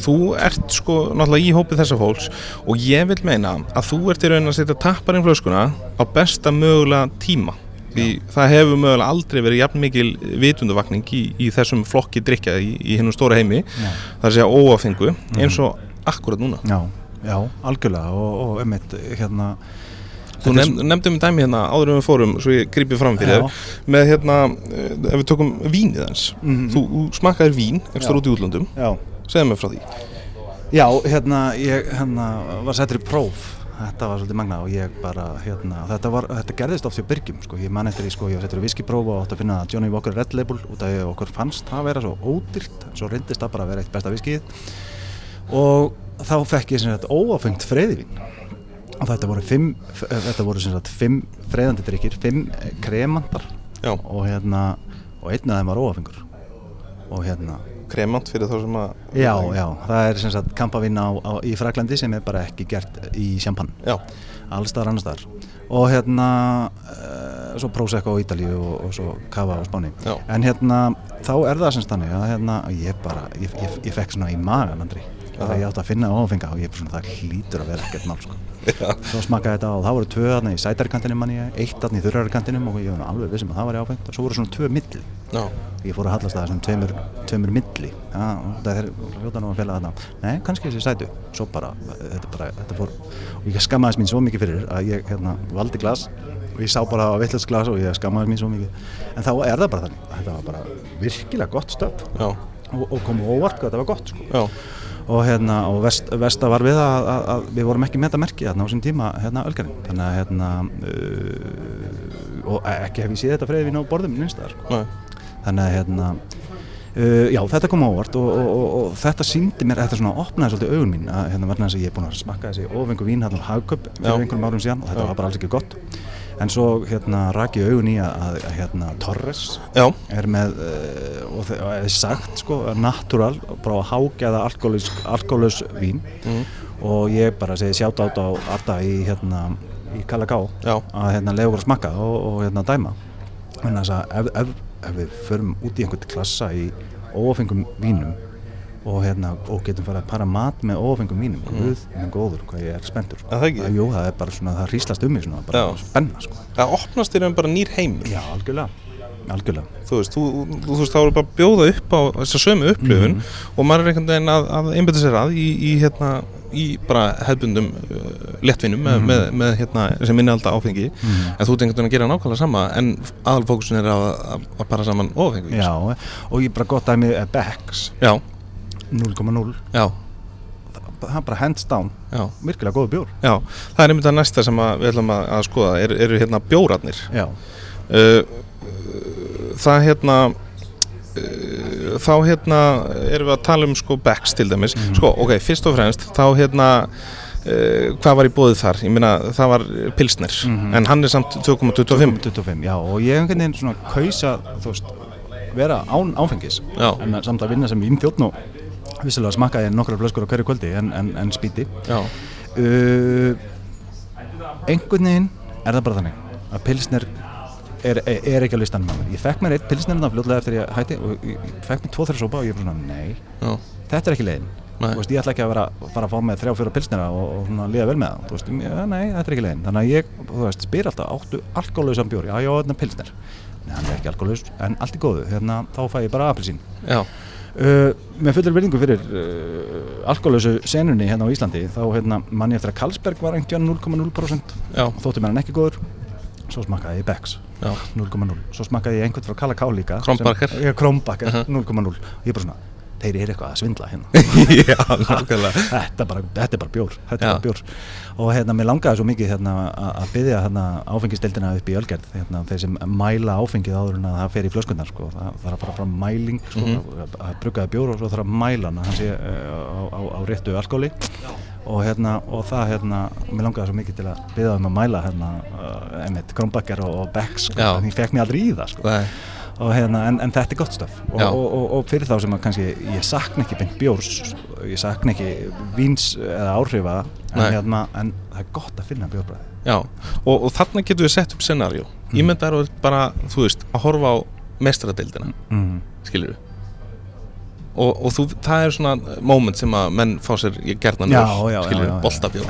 þú ert sko náttúrulega í hópið þessa fólks og ég vil meina að þú ert í raunin að setja tapparinn flöskuna á besta mögulega tíma. Því það hefur mögulega aldrei verið jafn mikil vitundavakning í, í þessum flokki drikja í, í hennum stóra heimi. Já, það er að óafengu eins og akkurat núna. Já, já algjörlega og, og einmitt hérna Þú nefnd, nefndum í dæmi hérna áður við fórum svo ég grípi fram fyrir þér. Með hérna, eh, ef við tökum vínið hans Mhm. þú, þú smakkaðir vín ekstra Já. út í útlöndum, já, segðu mér frá því. Já, hérna, ég hérna, var settur í próf. Þetta var svolítið magna og ég bara, hérna, þetta, var, þetta gerðist oft hjá Byrgjum, sko, ég man eftir því, sko, ég var settur í viskipróf og átti að finna Johnny Walker Red Label út af því að okkur fannst það vera svo ódýrt, svo reyndist það bara að vera eitt besta viskið og þá fekk ég sem sagt óáfengt freyðivín og þetta voru fimm, þetta voru sem sagt fimm freyðandi drikkir, fimm eh, kremandar Já, og hérna, og einn af þeim var óáfengur og hérna, kremant fyrir þá sem að Já, já, það er sem sagt kampavín á, á, í Fraklandi sem er bara ekki gert í sjampann, Já, allstaðar annar staðar. Og hérna uh, svo Prosecco á Ítalíu og, og svo Cava á Spáni. Já. en hérna þá er það sem stannig að hérna ég bara, ég, ég, ég fekk svona í magan andri þegar ég átti að finna ófenga og ég bara svona það hlýtur að vera ekkert mál sko. svo smakkaði þetta og það voru tvö þarna í sætarikantinum manni ég, eitt þarna í þurrarikantinum og ég var alveg vissum að það var áfengt. Og svo voru svona tvö milli. Já, ég fór að hallast það sem tveimur, tveimur milli. Já, það er hljóta nú að fela þarna. Nei, kannski þessi sætu. Svo bara, þetta bara, þetta fór og ég skammaðist mín svo mikið fyrir að ég hérna valdi glas og ég sá bara á vittlust glas og ég skammaðist mín svo mikið. En þá er það bara þannig, þetta var bara virkilega gott stöf já, og, og kom óvart hvað þetta var gott sko. Og hérna, og vest, vesta var við að, að, að við vorum ekki með þetta merki hérna á sín tíma hérna ölgarinn, þannig að hérna uh, og ekki hef ég séð þetta freyðvín á borðum minnstaðar sko þannig að hérna uh, já þetta kom á óvart og, og, og, og þetta síndi mér, þetta svona opnaði svolítið augun mín að hérna verðan þess að ég er búin að smakka þessi ofengu vín hérna á hagköp fyrir Já. einhverjum árum síðan og þetta Já. var bara alls ekki gott en svo hérna rak ég augun í að, að, hérna Torres já, er með uh, og það er sagt sko natural, bara hágæða alkoholus vín. Mm, og ég bara segi sjátt át á Arda í hérna í Kalagá já, að hérna leiða okkur að smakka og, og hérna dæma. En þess að ef, ef, ef við förum út í einhvern klassa í óafengum vínum og hérna og getum farið að para mat með óafengum vínum Mm. guð, minn góður, hvað ég er spenntur sko. Er það jú, það er bara svona, það hríslast um mig svona, bara Já. spenna sko. það opnast þér um bara nýr heimur já, algjörlega, algjörlega þú veist, þú, þú, þú veist, þá eru bara að bjóða upp á þessa sömu upplifun Mhm. og maður er einhvern veginn að, að einbæta sér að í, í hérna, í bara hefbundum uh, léttvinum með, Mhm. með, með hérna, sem minni alltaf áfengi Mhm. en þú ert einhvern veginn að gera nákvæmlega sama en aðalfókusin er að, að, að para saman ófengi já, og ég bara gott dæmi er Becks já, 0,0 já, það er bara hands down, já, virkilega góð bjór. Já. Það er einmitt að næsta sem að við ætlum að, að skoða. Er, eru hérna bjóratnir já, uh, það hérna uh, þá hérna erum við að tala um sko Becks til dæmis. Mhm. sko ok, fyrst og fremst þá hérna uh, hvað var í bóðið þar? Ég meina það var Pilsner Mhm. en hann er samt 2,25 25, já, og ég hef einhvern veginn svona kausa, þú veist vera án áfengis. Já. en samt að vinna sem vínþjóðn og Vissilega smakkaði ég nokkrar flöskur á hverju kvöldi en, en, en spýti. Já, uh, einhvern veginn er það bara þannig að pilsner er, er, er ekki á listanum á mér. Ég fekk mér eitt pilsner þarna fljótlega eftir ég hætti og ég, fekk mér tvo þeirra sópa og ég er bara svona nei, já, þetta er ekki leiðin. Veist, ég ætla ekki að vera, fara að fá með þrjá fjóra pilsnera og, og svona líða vel með það. Veist, ja, nei, þetta er ekki leiðin. Þannig að ég, veist, spyr alltaf áttu alkoholausan bjór, já, já, þetta er pilsner. Nei, hann er ekki alkoholaus, en allt er góðu. Hérna, þá fæ ég bara apelsín. Já, Uh, með fullir virðingu fyrir uh, alkoholausu senunni hérna á Íslandi þá hérna, mann ég eftir að Karlsberg var einhvern 0,0% já, þótti mér hann ekki góður. Svo smakkaði ég Becks. Já, 0,0 svo smakkaði ég einhvern frá Kalla Ká líka Já, Kronbacher, Uh-huh. 0,0 og ég bara svona, þeir eru eitthvað að svindla hérna. [LAUGHS] Já, nákvæmlega. Þetta, er bara, þetta er bara bjór þetta Já. er bara bjór. Og hérna, mér langaði svo mikið hérna, að að byggja hérna, áfengistildina upp í Ölgerð hérna, þeir sem mæla áfengið áður en að það fer í flöskundar sko. það þarf að fara fram mæling sko, Mhm. að, að bruggaði bjór og svo þarf að mæla hann sé uh, á, á, á réttu alkóli og, hérna, og það, hérna, mér langaði svo mikið til að byggja um að mæla hérna, uh, einmitt, Kronbacher og, og Beck sko, ég fekk mér aldrei í það sko. Nei, og, hérna, en, en þetta er gott stöf og, og, og, og fyrir þá sem að kannski ég sakna ekki beint bjórs ég sakna ekki víns eða áhrifa en, hérna, en það er gott að finna bjórbræði já, og, og þarna getum við sett upp scenarjó Mm. Ímyndar og bara, þú veist, að horfa á mestradeildina, mm. skilur við og, og þú, það er svona moment sem að menn fá sér já, já, skilur við, boltabjór.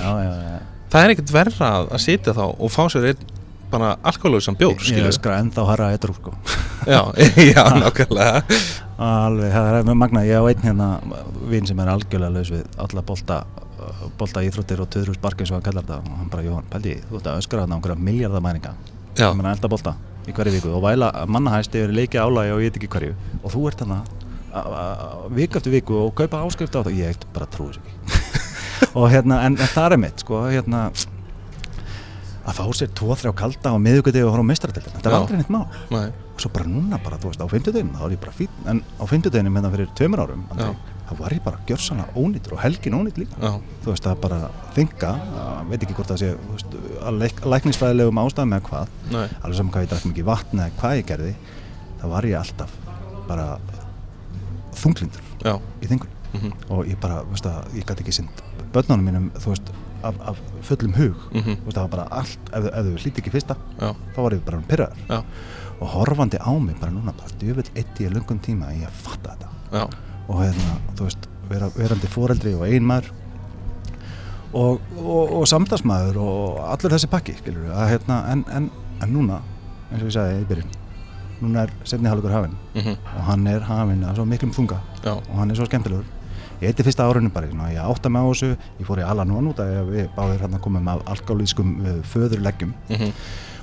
Það er ekkert verra að sitja þá og fá sér einn bara alkoholausan bjór, ég skilur við öskra ennþá harra eitthvað sko. já, [LAUGHS] já, [LAUGHS] nákvæmlega. Alveg, það er magna ég á einn hérna vinn sem er algjörlega laus við alla bolta bolta íþróttir og töðrús bark eins og hann kallar þetta. Og hann bara, Jóhann, pældi, þú ert að öskra þarna á einhverja miljardamæringa sem er að elda bolta í hverju viku og væla mannahæst yfir leikja álægi og ég veit ekki hverju. Og þú ert þarna viku eftir viku og kaupa áskrift á þetta ég eitt bara trúi þessu ekki. [LAUGHS] Og hérna, en, en það er mitt sko, hérna að fá sér tvo, þrjá kalda á miðugöti og horfa á meistaratildina, þetta er aldrei neitt mál. Nei, og svo bara núna bara, þú veist, á fimmtudeginum þá er ég bara fín, en á fimmtudeginum hérna fyrir tveimur árum, þá var ég bara gjörsanlega ónýtur og helgin ónýtt líka. Já, þú veist, það bara þinga veit ekki hvort það sé, þú veist, að leik, læknisfræðilegum ástæðum eða hvað nei, alveg saman hvað ég drakk mikið vatn eða hvað ég gerði þá var ég alltaf bara þunglindur já. í þingun mhm, og ég bara, þú veist að ég gæti ekki sind börnunum mínum, þú veist, af, af fullum hug, Mhm. þú veist, það var bara allt ef, ef þau hlíti ekki fyrsta, Já, þá var ég bara pyrraður já, og horfandi á mig bara núna bara djöfull eitt í löngum tíma að ég fatta þetta. Já, og hérna, þú veist, vera, verandi foreldri og einmaður og, og, og samdagsmaður og allur þessi pakki, hérna, en, en, en núna, eins og ég sagði í byrjun, núna er setni hálfur hafinn mhm, og hann er hafinn að svo miklum þunga já, og hann er svo skemmtilegur. Ég eitti fyrsta árinu bara, svona, ég átta mig á þessu, ég fór í Alanon út að við báðir hérna komum af alkoholískum uh, föðurleggjum. Mhm,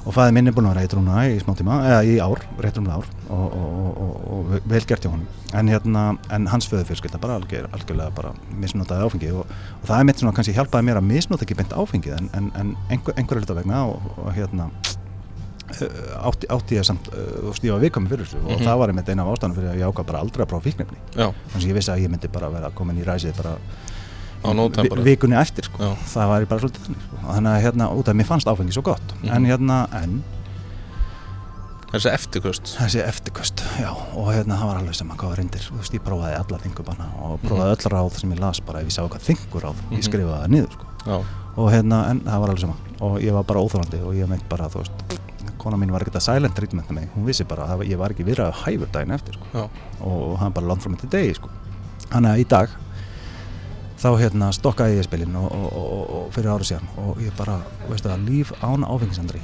og fæði minn er búin að eitthvað núna í smá tíma, eða í ár, rétt um ár og, og, og, og, og vel gert hjá honum. En, hérna, en hans föðufjölskylda bara algjör, algjörlega bara misnotaði áfengið og, og það er mitt svona kannski hjálpaði mér að misnota ekki beint áfengið en, en, en einhver, einhverja hluta vegna og, hérna átti, átti ég samt uh, og stífa vikami fyrir þessu og Mhm. það var einmitt eina af ástæðanum fyrir að ég ákvað bara aldrei að prófa fíknefni þannig að ég vissi að ég myndi bara vera komin í ræsið bara vikunni eftir sko. Það var ég bara svolítið þannig sko. þannig að hérna út af mér fannst áfengi svo gott. Mhm. en hérna en Þessi eftirkvöst þessi eftirkvöst já. Og hérna það var alveg sem að var reyndir þú veist ég prófaði alla þingubanna og prófaði öll ráð sem ég las bara ef ég sá hvað þingur ráð Mhm. ég skrifaði það niður sko. Og hérna en það var alveg sama. Og ég var bara óþólandi og ég meint bara þú veist kona mín var ekkert að silent treatmenta mig. Hún vissi bara að ég var ekki viðraði hæfur daginn eftir sko. Og hann bara land frá mig til degi sko. þannig að í dag þá hérna stokkaði ég spilin og, og, og, og fyrir ára síðan. Og ég bara, veistu það, líf án áfengisandri.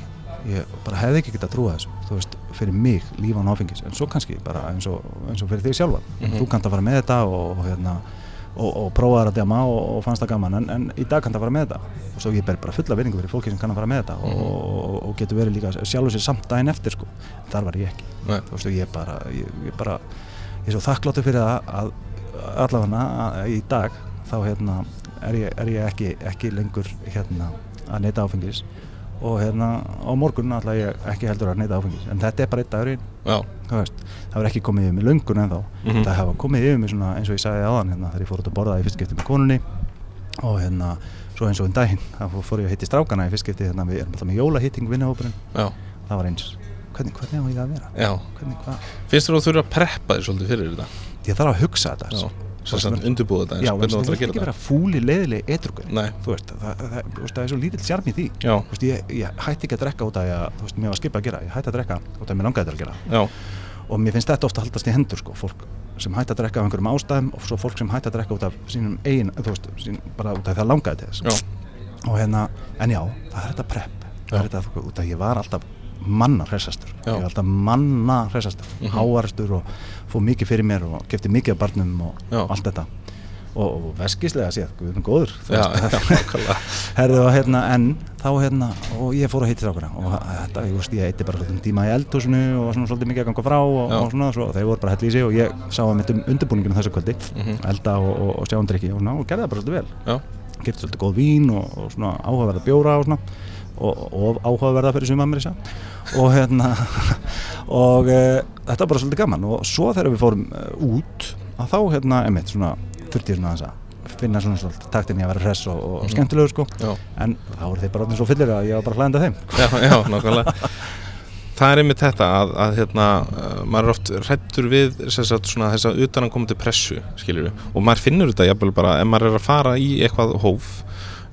Ég bara hefði ekki getað trúa þessu. Þú veist, fyrir mig, líf án áfengis. En svo kannski bara eins og, eins og fyrir þig sjálfan. Mhm. þú kannt að fara með þetta og, og hérna og, og prófaði að djama og, og fannst það gaman. En, en í dag kannt að fara með þetta. Og svo ég ber bara fulla vinningu fyrir fólki sem kann að fara með þetta og, og, og getur verið líka sjálfur sér samt daginn eftir sko. þar var ég ekki. Nei, þú veist, ég bara, ég, ég bara ég er svo þakkláttur fyrir það að allavega í dag þá hérna er ég, er ég ekki, ekki lengur hérna að neyta áfengis og hérna á morgun ætla ég ekki heldur að neyta áfengis. En þetta er bara eitt dagur í einu, já, þú veist það verður ekki komið yfir mig löngun en þá Mhm. það hafa komið yfir mig svona eins og ég sagði áðan hérna þegar ég fór út að borða í fyrst skipti með konunni. Og hérna svo eins og um daginn þá fór ég að hitti strákana í fyrst skipti hérna við erum alltaf með jólahitting vinnahópurinn það var eins. Hvernig, hvernig á ég að vera? Hvernig, hvað? Finnst þér að þú þurfa að preppa þér svolítið fyrir þetta? ég þarf að hugsa þetta Já. svo að undirbúða þetta Já, eins, en hvernig það þú ætlar að ekki gera vera fúli leðileg þú veist, það, það, það, þú það er svo lítill sjarm í því. Þú veist, ég, ég hætti ekki að drekka út af að þú veist, mér var skipað að gera, ég hætti að drekka út af að mér langaði að gera. Já, og mér finnst þetta ofta að haldast í hendur sko, fólk sem hætti að drekka af einhverjum ástæðum og svo fólk sem hætti að drekka út af sínum eigin, þú veist, sín, bara út af að það langaði til þess. Já, og hérna, en já, það er þetta prep. Það er þetta, út af því ég var alltaf manna hressastur, ég var alltaf manna hressastur, mm Mhm. háaristur og fóð mikið fyrir mér og gefti mikið af barnum og Já. allt þetta. Og, og veskislega séð, guðum góður þú já, já, [LAUGHS] og hérna en þá hérna og ég fór að hitta strákuna og þetta, ég veist, ég eitti bara svolítið tíma í eldhúsinu og svona svolítið mikið að ganga frá og, og svona, svo, þeir voru bara í sig og ég sá að mitt um undirbúninginu þessu kvöldi Mhm. elda og, og, og sjá um drikki og, svona, og gerði það bara svolítið vel. Kipti svolítið góð vín og, og svona áhugaverða bjóra og svona og, áhugaverða fyrir sumar mér þess og hérna [LAUGHS] og e, þetta var bara svolítið gaman. Og svo þegar við fórum e, út að þá hérna, emitt, svona þurfti ég svona aðeins að finna svona svolítið taktin í að vera hress og, og Mhm. skemmtilegur sko. Já, en þá voru þeir bara orðin svo fyllir að ég var bara hlæðandi að þeim. Já, já, nákvæmlega. Það er einmitt þetta að, að hérna, uh, maður er oft hrættur við sem sagt, svona, þessa utanankomandi pressu skilur og maður finnur þetta jafnvel bara ef maður er að fara í eitthvað hóf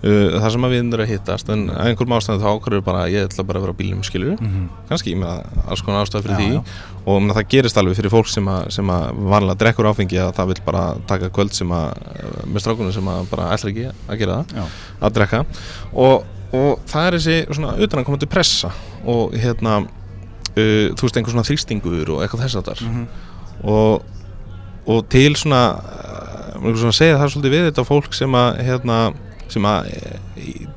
uh, þar sem að við erum að hittast en einhverjum ástæðu þá ákvarður bara ég ætla bara að vera á bílum skilur mm -hmm. kannski með alls konar ástæðu fyrir Já, því. já. og um, það gerist alveg fyrir fólk sem að, sem að vanlega drekkur áfengi að það vil bara taka kvöld sem að uh, með strákunum sem að bara ætla ekki að gera það Já, að drekka. Og, og það er þessi svona utanankomandi pressa og hérna uh, þú veist einhver svona þrýstingur og eitthvað þess að þar mm og, og til svona uh, svona segja það svolítið við þetta fólk sem að hérna sem að e,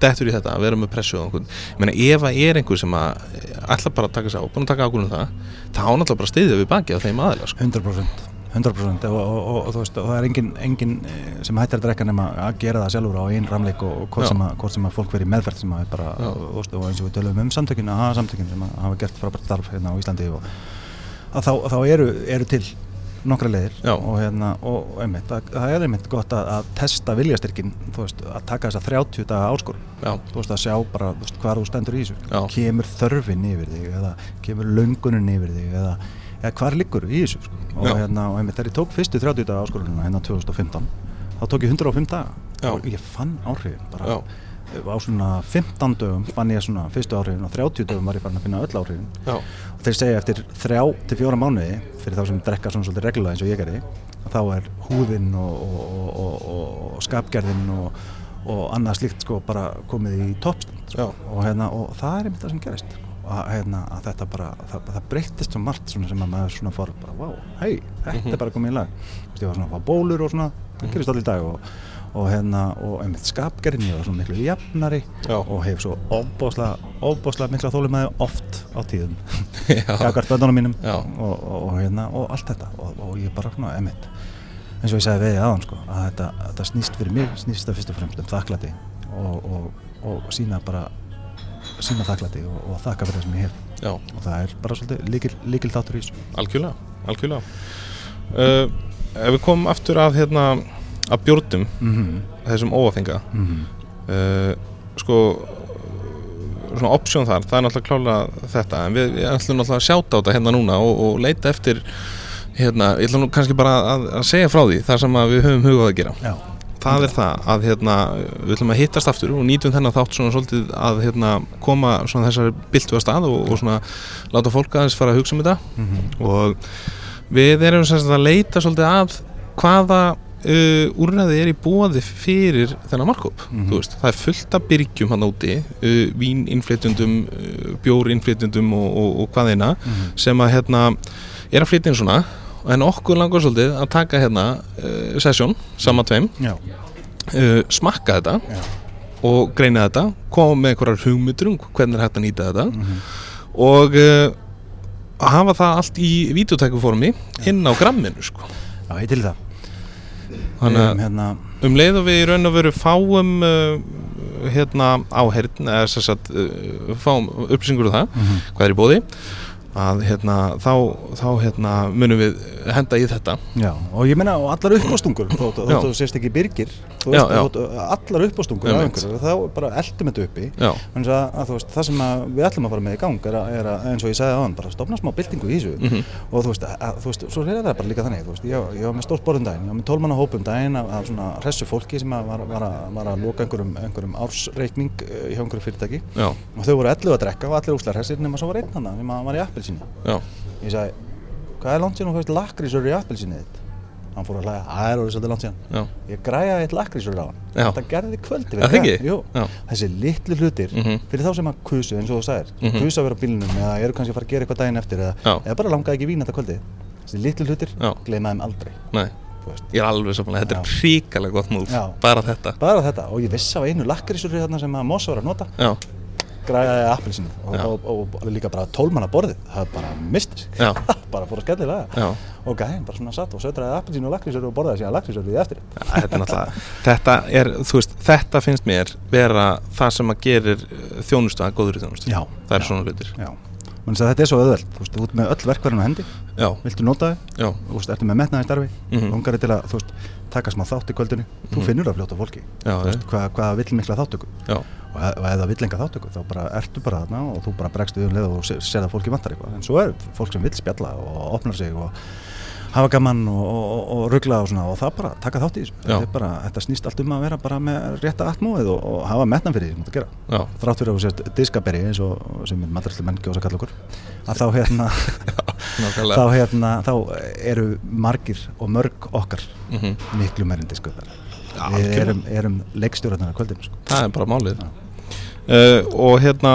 dettur í þetta að vera með pressu á einhvern ég meina ef að er einhver sem að eh, ætla bara að taka sig á, búin að taka ákvörðum það þá náttúrulega bara stiðja við baki á þeim aðeila sko. 100% 100% og, og, og, og veist, og það er engin, engin eh, sem hættir að drekka nema að gera það sjálfur á einn ramleik og, og hvort, sem að, hvort sem að fólk verið meðferð sem að bara, Já. og, og, og eins og við tölum um samtökin að hafa samtökin sem að hafa gert frábært starf hérna á Íslandi og að þá, þá eru, eru til nokkra leiðir og hérna, og, einmitt, það, það er einmitt gott að, að testa viljastyrkin, veist, að taka þessa 30 daga áskorun. Já, þú veist að sjá bara veist, hvar þú stendur í þessu. Já. kemur þörfin yfir þig eða kemur löngunin yfir þig eða, eða hvar liggur í þessu sko. og, hérna, og einmitt þegar ég tók fyrstu 30 daga áskorunina hérna 2015 þá tók ég 105 daga. Já. og ég fann áhrifin bara. Já, á svona 15 dögum fann ég svona fyrstu áhrifin og 30 dögum var ég farin að finna öll áhrifin. Já, þeir segja eftir 3 til 4 mánuði fyrir þá sem drekka svona svolítið reglulega eins og ég gerði þá er húðin og, og, og, og, og skapgerðin og, og annað slíkt sko bara komið í toppstand Já. og, hérna, og það er einmitt það sem gerist sko. að, hérna, að þetta bara, það, það breyttist svo margt svona sem að maður svona fór bara, wow, hei, þetta Mhm. er bara komið í lag Þú veist, ég var svona að fá bólur og svona það gerist allir í dag og, og hérna og einmitt skapgerðin, ég var svona miklu jafnari Já. og hef svo ofbáslega ofbáslega mikla þólumæði oft á tíðum. [LAUGHS] Já, gagart bönnunum mínum og, og, og, hérna, og allt þetta. Og, og ég bara svona emitt eins og ég sagði við aðan sko, að þetta, þetta snýst fyrir mig snýst það fyrst og fremst um þakklæti og, og, og sína bara sína þakklæti og, og þakka fyrir það sem ég hef. Já, og það er bara svolítið líkil þáttur í þessu. Algjörlega, algjörlega. Uh, ef við komum aftur að hérna að bjórnum. Mm -hmm. þessum óafenga uh, sko svona option þar, það er náttúrulega klálega þetta. En við, við ætlum náttúrulega að sjáta á þetta hérna núna og, og leita eftir hérna, ég ætlum nú kannski bara að, að segja frá því þar sem við höfum hugað að gera. Já, það er það að hérna, við ætlum að hittast aftur og nýtum þennan þátt svona svolítið að hérna, koma svona þessari byltu að stað og, og svona láta fólk aðeins fara að hugsa um þetta. Mm og við erum sagt að leita svolítið að hvaða uh, úrræði er í bóði fyrir þennan markup Mhm. mm það er fullt af byrgjum hann úti uh, víninnflytjundum, uh, bjórinnflytjundum og, og, og hvað eina sem að hérna er að flytja inn svona. En okkur langar svolítið að taka hérna uh, sesjón, sama tveim uh, smakka þetta já. og greina þetta koma með einhverjar hugmyndur um hvernig er hægt að nýta þetta mm og uh, hafa það allt í videotækuformi inn á gramminu sko. Já, ég til það þannig um, hérna, um leið og við í raun og veru fáum uh, hérna áherinn eða sem sagt uh, fáum upplýsingur um það mm hvað er í bóði að hérna, þá, þá hérna, munum við henda í þetta. Já, og ég meina og allar uppástungur þótt Já. þótt þú sést ekki byrgir veist, já. þótt, allar uppástungur þá bara eldum þetta uppi. Að, að veist, það sem við ætlum að fara með í gang er að, er að eins og ég sagði áðan, bara stofna smá byltingu í þessu. Mhm. og þú veist, þú veist, svo er það bara líka þannig, veist, ég, ég var með stórt borðum daginn, ég var með tólmanna hópum daginn af, svona hressu fólki sem var, var, að, var að loka einhverjum, einhverjum ársreikning eh, hjá einhverju fyrirtæki. Já, og þau voru 11 að drekka og allir úslar hressir nema svo var einn hann, hann var í appelsínu. Ég sagði, hvað er langt síðan þú veist lakrísur í appelsínu þitt? Hann fór að hlæja, það er orðið svolítið langt síðan. já, Ég græjaði eitt lakrísur á hann. Þetta gerði kvöldi. Þessi litlu hlutir, Mhm. fyrir þá sem að kusu eins og þú sagðir, Mhm. kusu að vera á bílnum eða eru kannski að fara að gera eitthvað daginn eftir eða, eða bara langaði ekki í vín þetta kvöldi. Þessi litlu hlutir, gleyma þeim aldrei. nei. Ég er alveg samanlega, þetta er príkalega gott Já. Bara þetta Bara þetta, og ég vissi af einu lakrísur sem að Mossa var að nota, Já, græjaði appelsínu og, og, og, og líka bara tólmanna borðið, það bara misti sig. já, [LAUGHS] bara fór að skellilega. já. Og gæðin bara svona satt og sötraði appelsínu og lakrísur og borðaði síðan lakrísur við eftir Ja, þetta þetta er, veist, þetta finnst mér vera það sem að gerir uh, þjónustu að góður í þjónustu. Já, Það er já. svona hlutir. Að þetta er svo öðveld þú veist, ert með öll verkverðin á hendi. Já, viltu nota þau, þú veist, ertu með metnaði starfi? Mhm. langar til að, veist, taka smá þátt í kvöldinu? Þú Mhm. finnur það fljóta fólki. Já, þú veist, já. hvað, já, og, ef það vill enga þáttöku þá bara ertu bara þarna og þú bara bregst við um leið og sér að fólki vantar eitthvað en svo er fólk sem vill spjalla og opnar sig og hafa gaman og, og, og, ruggla og svona og það bara taka þátt í þessu Já. þetta, er bara, þetta snýst allt um að vera bara með rétta atmóið og, og hafa metnað fyrir því sem þú að gera já, þrátt fyrir að þú sést diskaberi eins og sem maðurslu menn gjósa kalla okkur að þá hérna [LAUGHS] þá hérna þá eru margir og mörg okkar Mhm. miklu meirinn Já, við erum, erum leikstjórnarnar á kvöldinu sko. Það er bara málið. Uh, og hérna,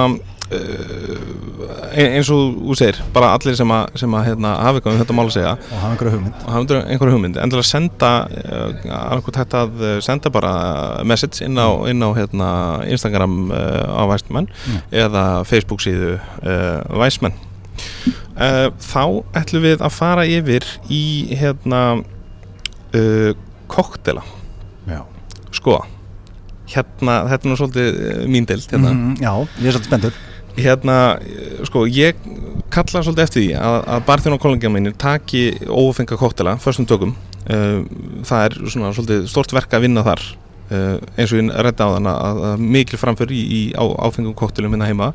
uh, eins og þú segir, bara allir sem að, sem að hérna, hafa eitthvað um þetta mál að segja, og hafa einhverja hugmynd. Og hafa einhverju hugmynd. Endilega senda uh, senda bara message inn á, inn á hérna, Instagram á Væsmenn Mm. eða Facebook síðu Væsmenn þá ætlum við að fara yfir í hérna uh, koktela sko hérna, þetta er nú svolítið uh, mín deild hérna. Mhm, já, ég er svolítið spenntur. Hérna, eh, sko, ég kalla svolítið eftir því að, að barþjóna kollegja mínir taki ófenga koktela förstum tökum. Uh, það er svona svolítið stort verk að vinna þar uh, eins og ég rætti á þann að, að mikil framför í, í á, áfengum koktelum hérna heima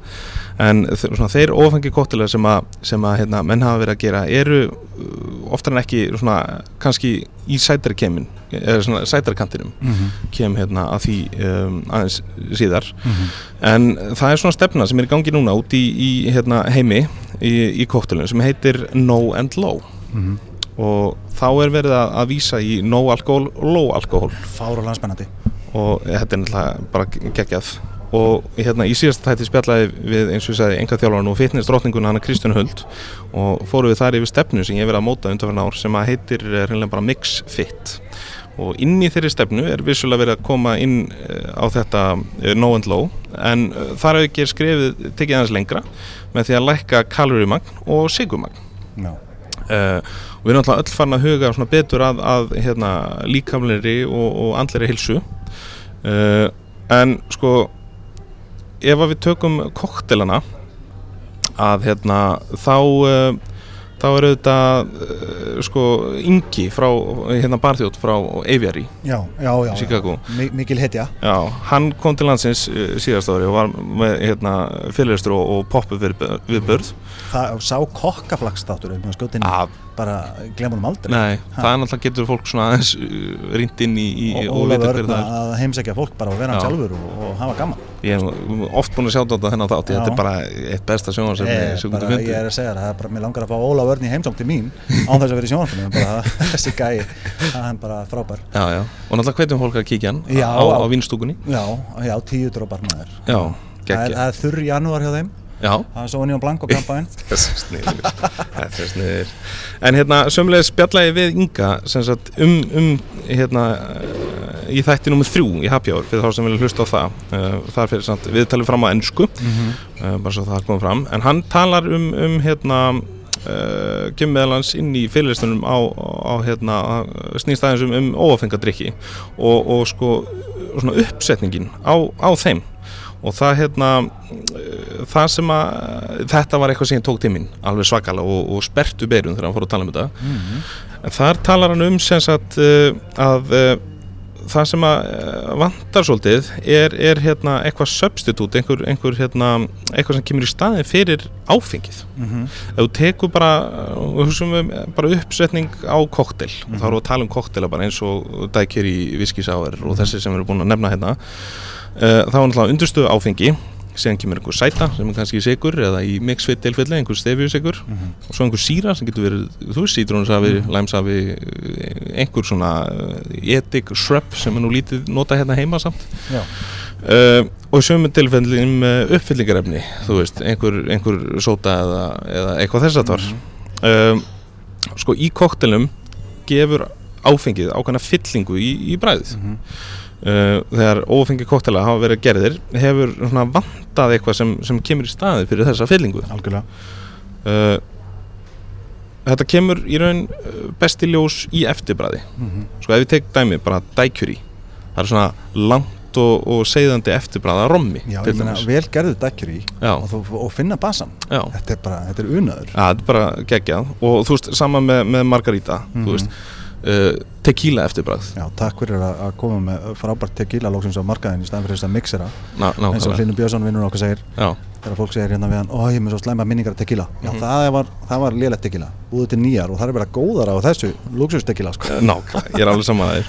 en svona, þeir ófengi koktelar sem að, sem að hérna, menn hafa verið að gera eru uh, oftar en ekki svona, kannski í sætarkemin eða sætarkantinum mm -hmm. kem hérna að því um, aðeins síðar Mhm. En það er svona stefna sem er í gangi núna út í, í hérna, heimi í, í kóttelun sem heitir No and Low Mhm. Og þá er verið að, að vísa í no alkohol og low alkohol fárulega spennandi. Og þetta er náttúrulega bara geggjað. Og hérna í síðasta tætti spjallaði við eins og ég sagði enga þjálfarn og fitness drottninguna hana Kristján Huld. Og fóru við þar yfir stefnu sem ég hef verið að móta undanferna ár sem að heitir eh, hreinlega bara Mix Fit. Og inn í þeirri stefnu er vissulega verið að koma inn eh, á þetta eh, no and low. En eh, þar hefur ekki skrefið tekið aðeins lengra með því að lækka kaloríumagn og sigumagn já, Uh, og við erum alltaf öll farin að huga svona betur að, að hérna, líkamleiri og, og andleiri hilsu uh, en sko ef að við tökum koktelana að hérna þá uh, þá er auðvitað uh, sko Ingi frá hérna barþjótt frá Aviary já, já, já, já. Chicago. Mi mikil hetja Já, hann kom til landsins síðast ári og var með hérna, fyrirlistur og, og poppu við, börð það sá kokkaflagstátur að bara glemur um aldrei Nei, Ha. það er náttúrulega getur fólk svona aðeins rýnt inn í, í og og vita hver Örn það er. að heimsækja fólk bara og vera hann Já. sjálfur og, og hafa gaman Ég hef oft búin að sjá þetta þennan þátt, þetta er bara eitt besta Eh, sem bara, þú ég myndir. er að segja það, er mér langar að fá Ólaf Örn í heimsóng til mín án þess að vera í bara, [LAUGHS] þessi gæi, það er bara frábær Já, já, og náttúrulega hvetjum fólk að kíkja hann á, á- á vinstúkunni. já, já, tíu drópar maður Já, það er, er þurr janúar hjá þeim það er svo Union Blanco þessi sniður, þessi sniður. En hérna, sömulegis spjallaði við Inga sem sagt um, um hérna, í þætti nummið þrjú í Hour fyrir þá sem vilja hlusta á það. Uh, þar fyrir samt viðtalið fram á ennsku. uh, bara svo það kom fram. En hann talar um, um hérna uh, kemur meðal hans inn í fyrirlistunum á, á hérna snýst aðeins um, um óafengadrykki og, og sko svona uppsetningin á, á þeim og það hérna uh, það sem að þetta var eitthvað sem ég tók mín alveg svakalega og, og spertu beirun þegar hann fór að tala um þetta. En þar talar hann um sem sagt uh, að uh, það sem að vantar svolítið er, er hérna eitthvað substitút einhver, einhver hérna eitthvað sem kemur í staðin fyrir áfengið. Mhm. ef þú tekur bara, við bara uppsetning á koktel og þá erum við að tala um koktela bara eins og dækir í viskisáður og þessi sem við erum búin að nefna hérna þá er náttúrulega undurstöðu áfengi. Síðan kemur einhver sæta sem er kannski sigur eða í mixfit tilfelli einhver stefjusigur og svo einhver síra sem getur verið þú veist sítrónusafi, læmsafi einhver svona uh, edik shrub sem er nú lítið nota hérna heima samt. Uh, og í sömu tilfelli um uh, uppfyllingarefni þú veist, einhver, einhver sóta eða, eða eitthvað þess að var um, sko í koktelum gefur áfengið ákveðna fyllingu í, í bræðið Mhm. uh, þegar ófengi koktela hafa verið gerðir hefur svona vantað eitthvað sem, sem kemur í staði fyrir þessa fyllingu. Algjörlega. Uh, þetta kemur í raun uh, besti ljós í eftirbræði Mhm. sko ef ég tek dæmi bara dækjuri það er svona langt og, og segðandi eftirbræða rommi Já, ég meina, vel gerðu dækjur í og, þú, og finna basan. Já. þetta er bara, þetta er unaður. Já, þetta er bara geggjað. Og þú veist, sama með, með Margarita Mhm. þú veist, uh, tequila eftirbræð Já, takk fyrir að, að koma með frábært tequila lóksins á markaðin í staðan fyrir þess að mixera Ná, eins og Hlynur Björnsson vinnur okkar segir. Já, þegar fólk segir hérna við hann ó ég er með svo slæma minningar tequila. Já Mhm. það var, það var lélegt tequila. Búið til nýjar og það er bara góðara á þessu luxus tequila sko. nákvæmlega, ég er alveg saman að þér.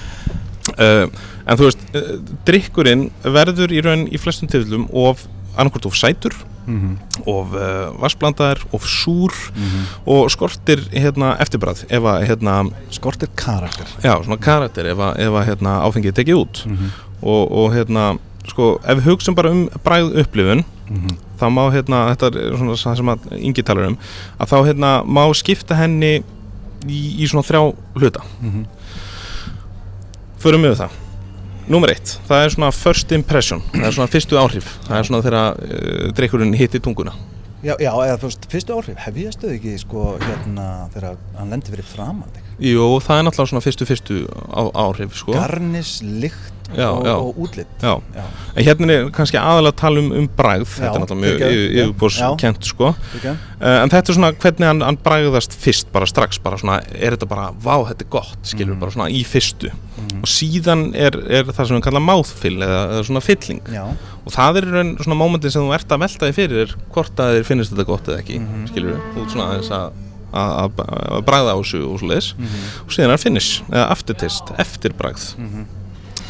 Uh, En þú veist, uh, drikkurinn verður í raun í flestum tilfellum of annarkvort of sætur mm of uh, vassblandaðir, of súr Mhm. og skortir hérna eftirbræð hérna, skortir karakter já, svona karakter ef að, hérna, áfengið tekið út mm og, og hérna, sko, ef við hugsaum bara um bræð upplifun -hmm. þá má hérna, þetta er svona það sem að Ingi talar um, að þá hérna má skipta henni í, í svona þrjá hluta Mhm. förum við það Númer eitt, það er svona first impression það er svona fyrstu áhrif það er svona þegar uh, drikkurinn hitti tunguna já, já, eða þú veist, fyrstu áhrif hef ég stöð ekki sko hérna þegar hann lendi fyrir framan þig Jú, það er náttúrulega svona fyrstu fyrstu á, áhrif sko. garnis, lykt Já, og, já. og útlitt en hérna er kannski aðalega að tala um, um bragð þetta er náttúrulega mjög yfirbórskent sko. Uh, en þetta er svona hvernig hann, hann bragðast fyrst bara strax, bara svona, er þetta bara vá, þetta er gott, skilur Mhm. bara svona í fyrstu Mhm. og síðan er, er það sem við kalla mouthfeel eða, eða svona fylling já, og það er svona mómentin sem þú ert að velta þig fyrir hvort að þér finnst þetta gott eða ekki Mhm. skilur við, út svona aðeins að að, bragða á þessu og svo leiðis Mhm. og síðan er finish, eða aftertaste eftirbragð Mhm.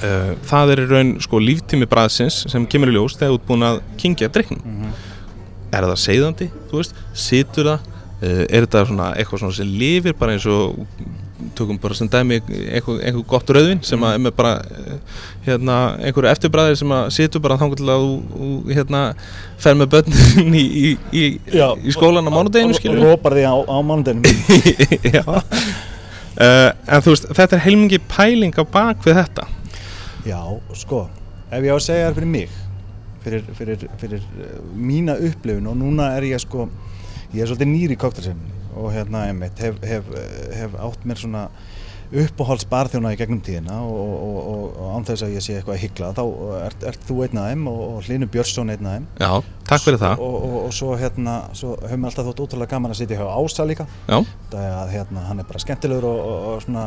Uh, það er í raun sko líftími bragðsins sem kemur í ljós þegar þú ert búin að kingja drikknum Mhm. er það seiðandi, þú veist, situr það? Uh, er þetta svona eitthvað svona sem lifir bara eins og tökum bara sem dæmi eitthvað, eitthvað gott rauðvin sem að er bara eh, hérna, einhverju eftirbræðir sem að situr bara þangur til að þú, hérna, fer með börnin í, í, í, í skólan á mánudeginu skilur rópar því á, á mánudeginum [LAUGHS] Já. Uh, En þú veist, þetta er heilmingi pæling á bak við þetta Já, sko, ef ég á að segja þér fyrir mig fyrir, fyrir, fyrir uh, mína upplifun og núna er ég sko ég er svolítið nýri í koktelsinni og hérna einmitt hef, hef, eh, hef átt mér svona uppáhalds barþjóna í gegnum tíðina og, og, og, og án þess að ég sé eitthvað að hyggla þá ert, ert þú einn af þeim og, Hlynur Björnsson einn af þeim. Já, takk fyrir það. Og, og, og svo hérna, svo höfum við alltaf þótt ótrúlega gaman að sitja hjá Ása líka. Já, það er að hérna, hann er bara skemmtilegur og, og, og svona,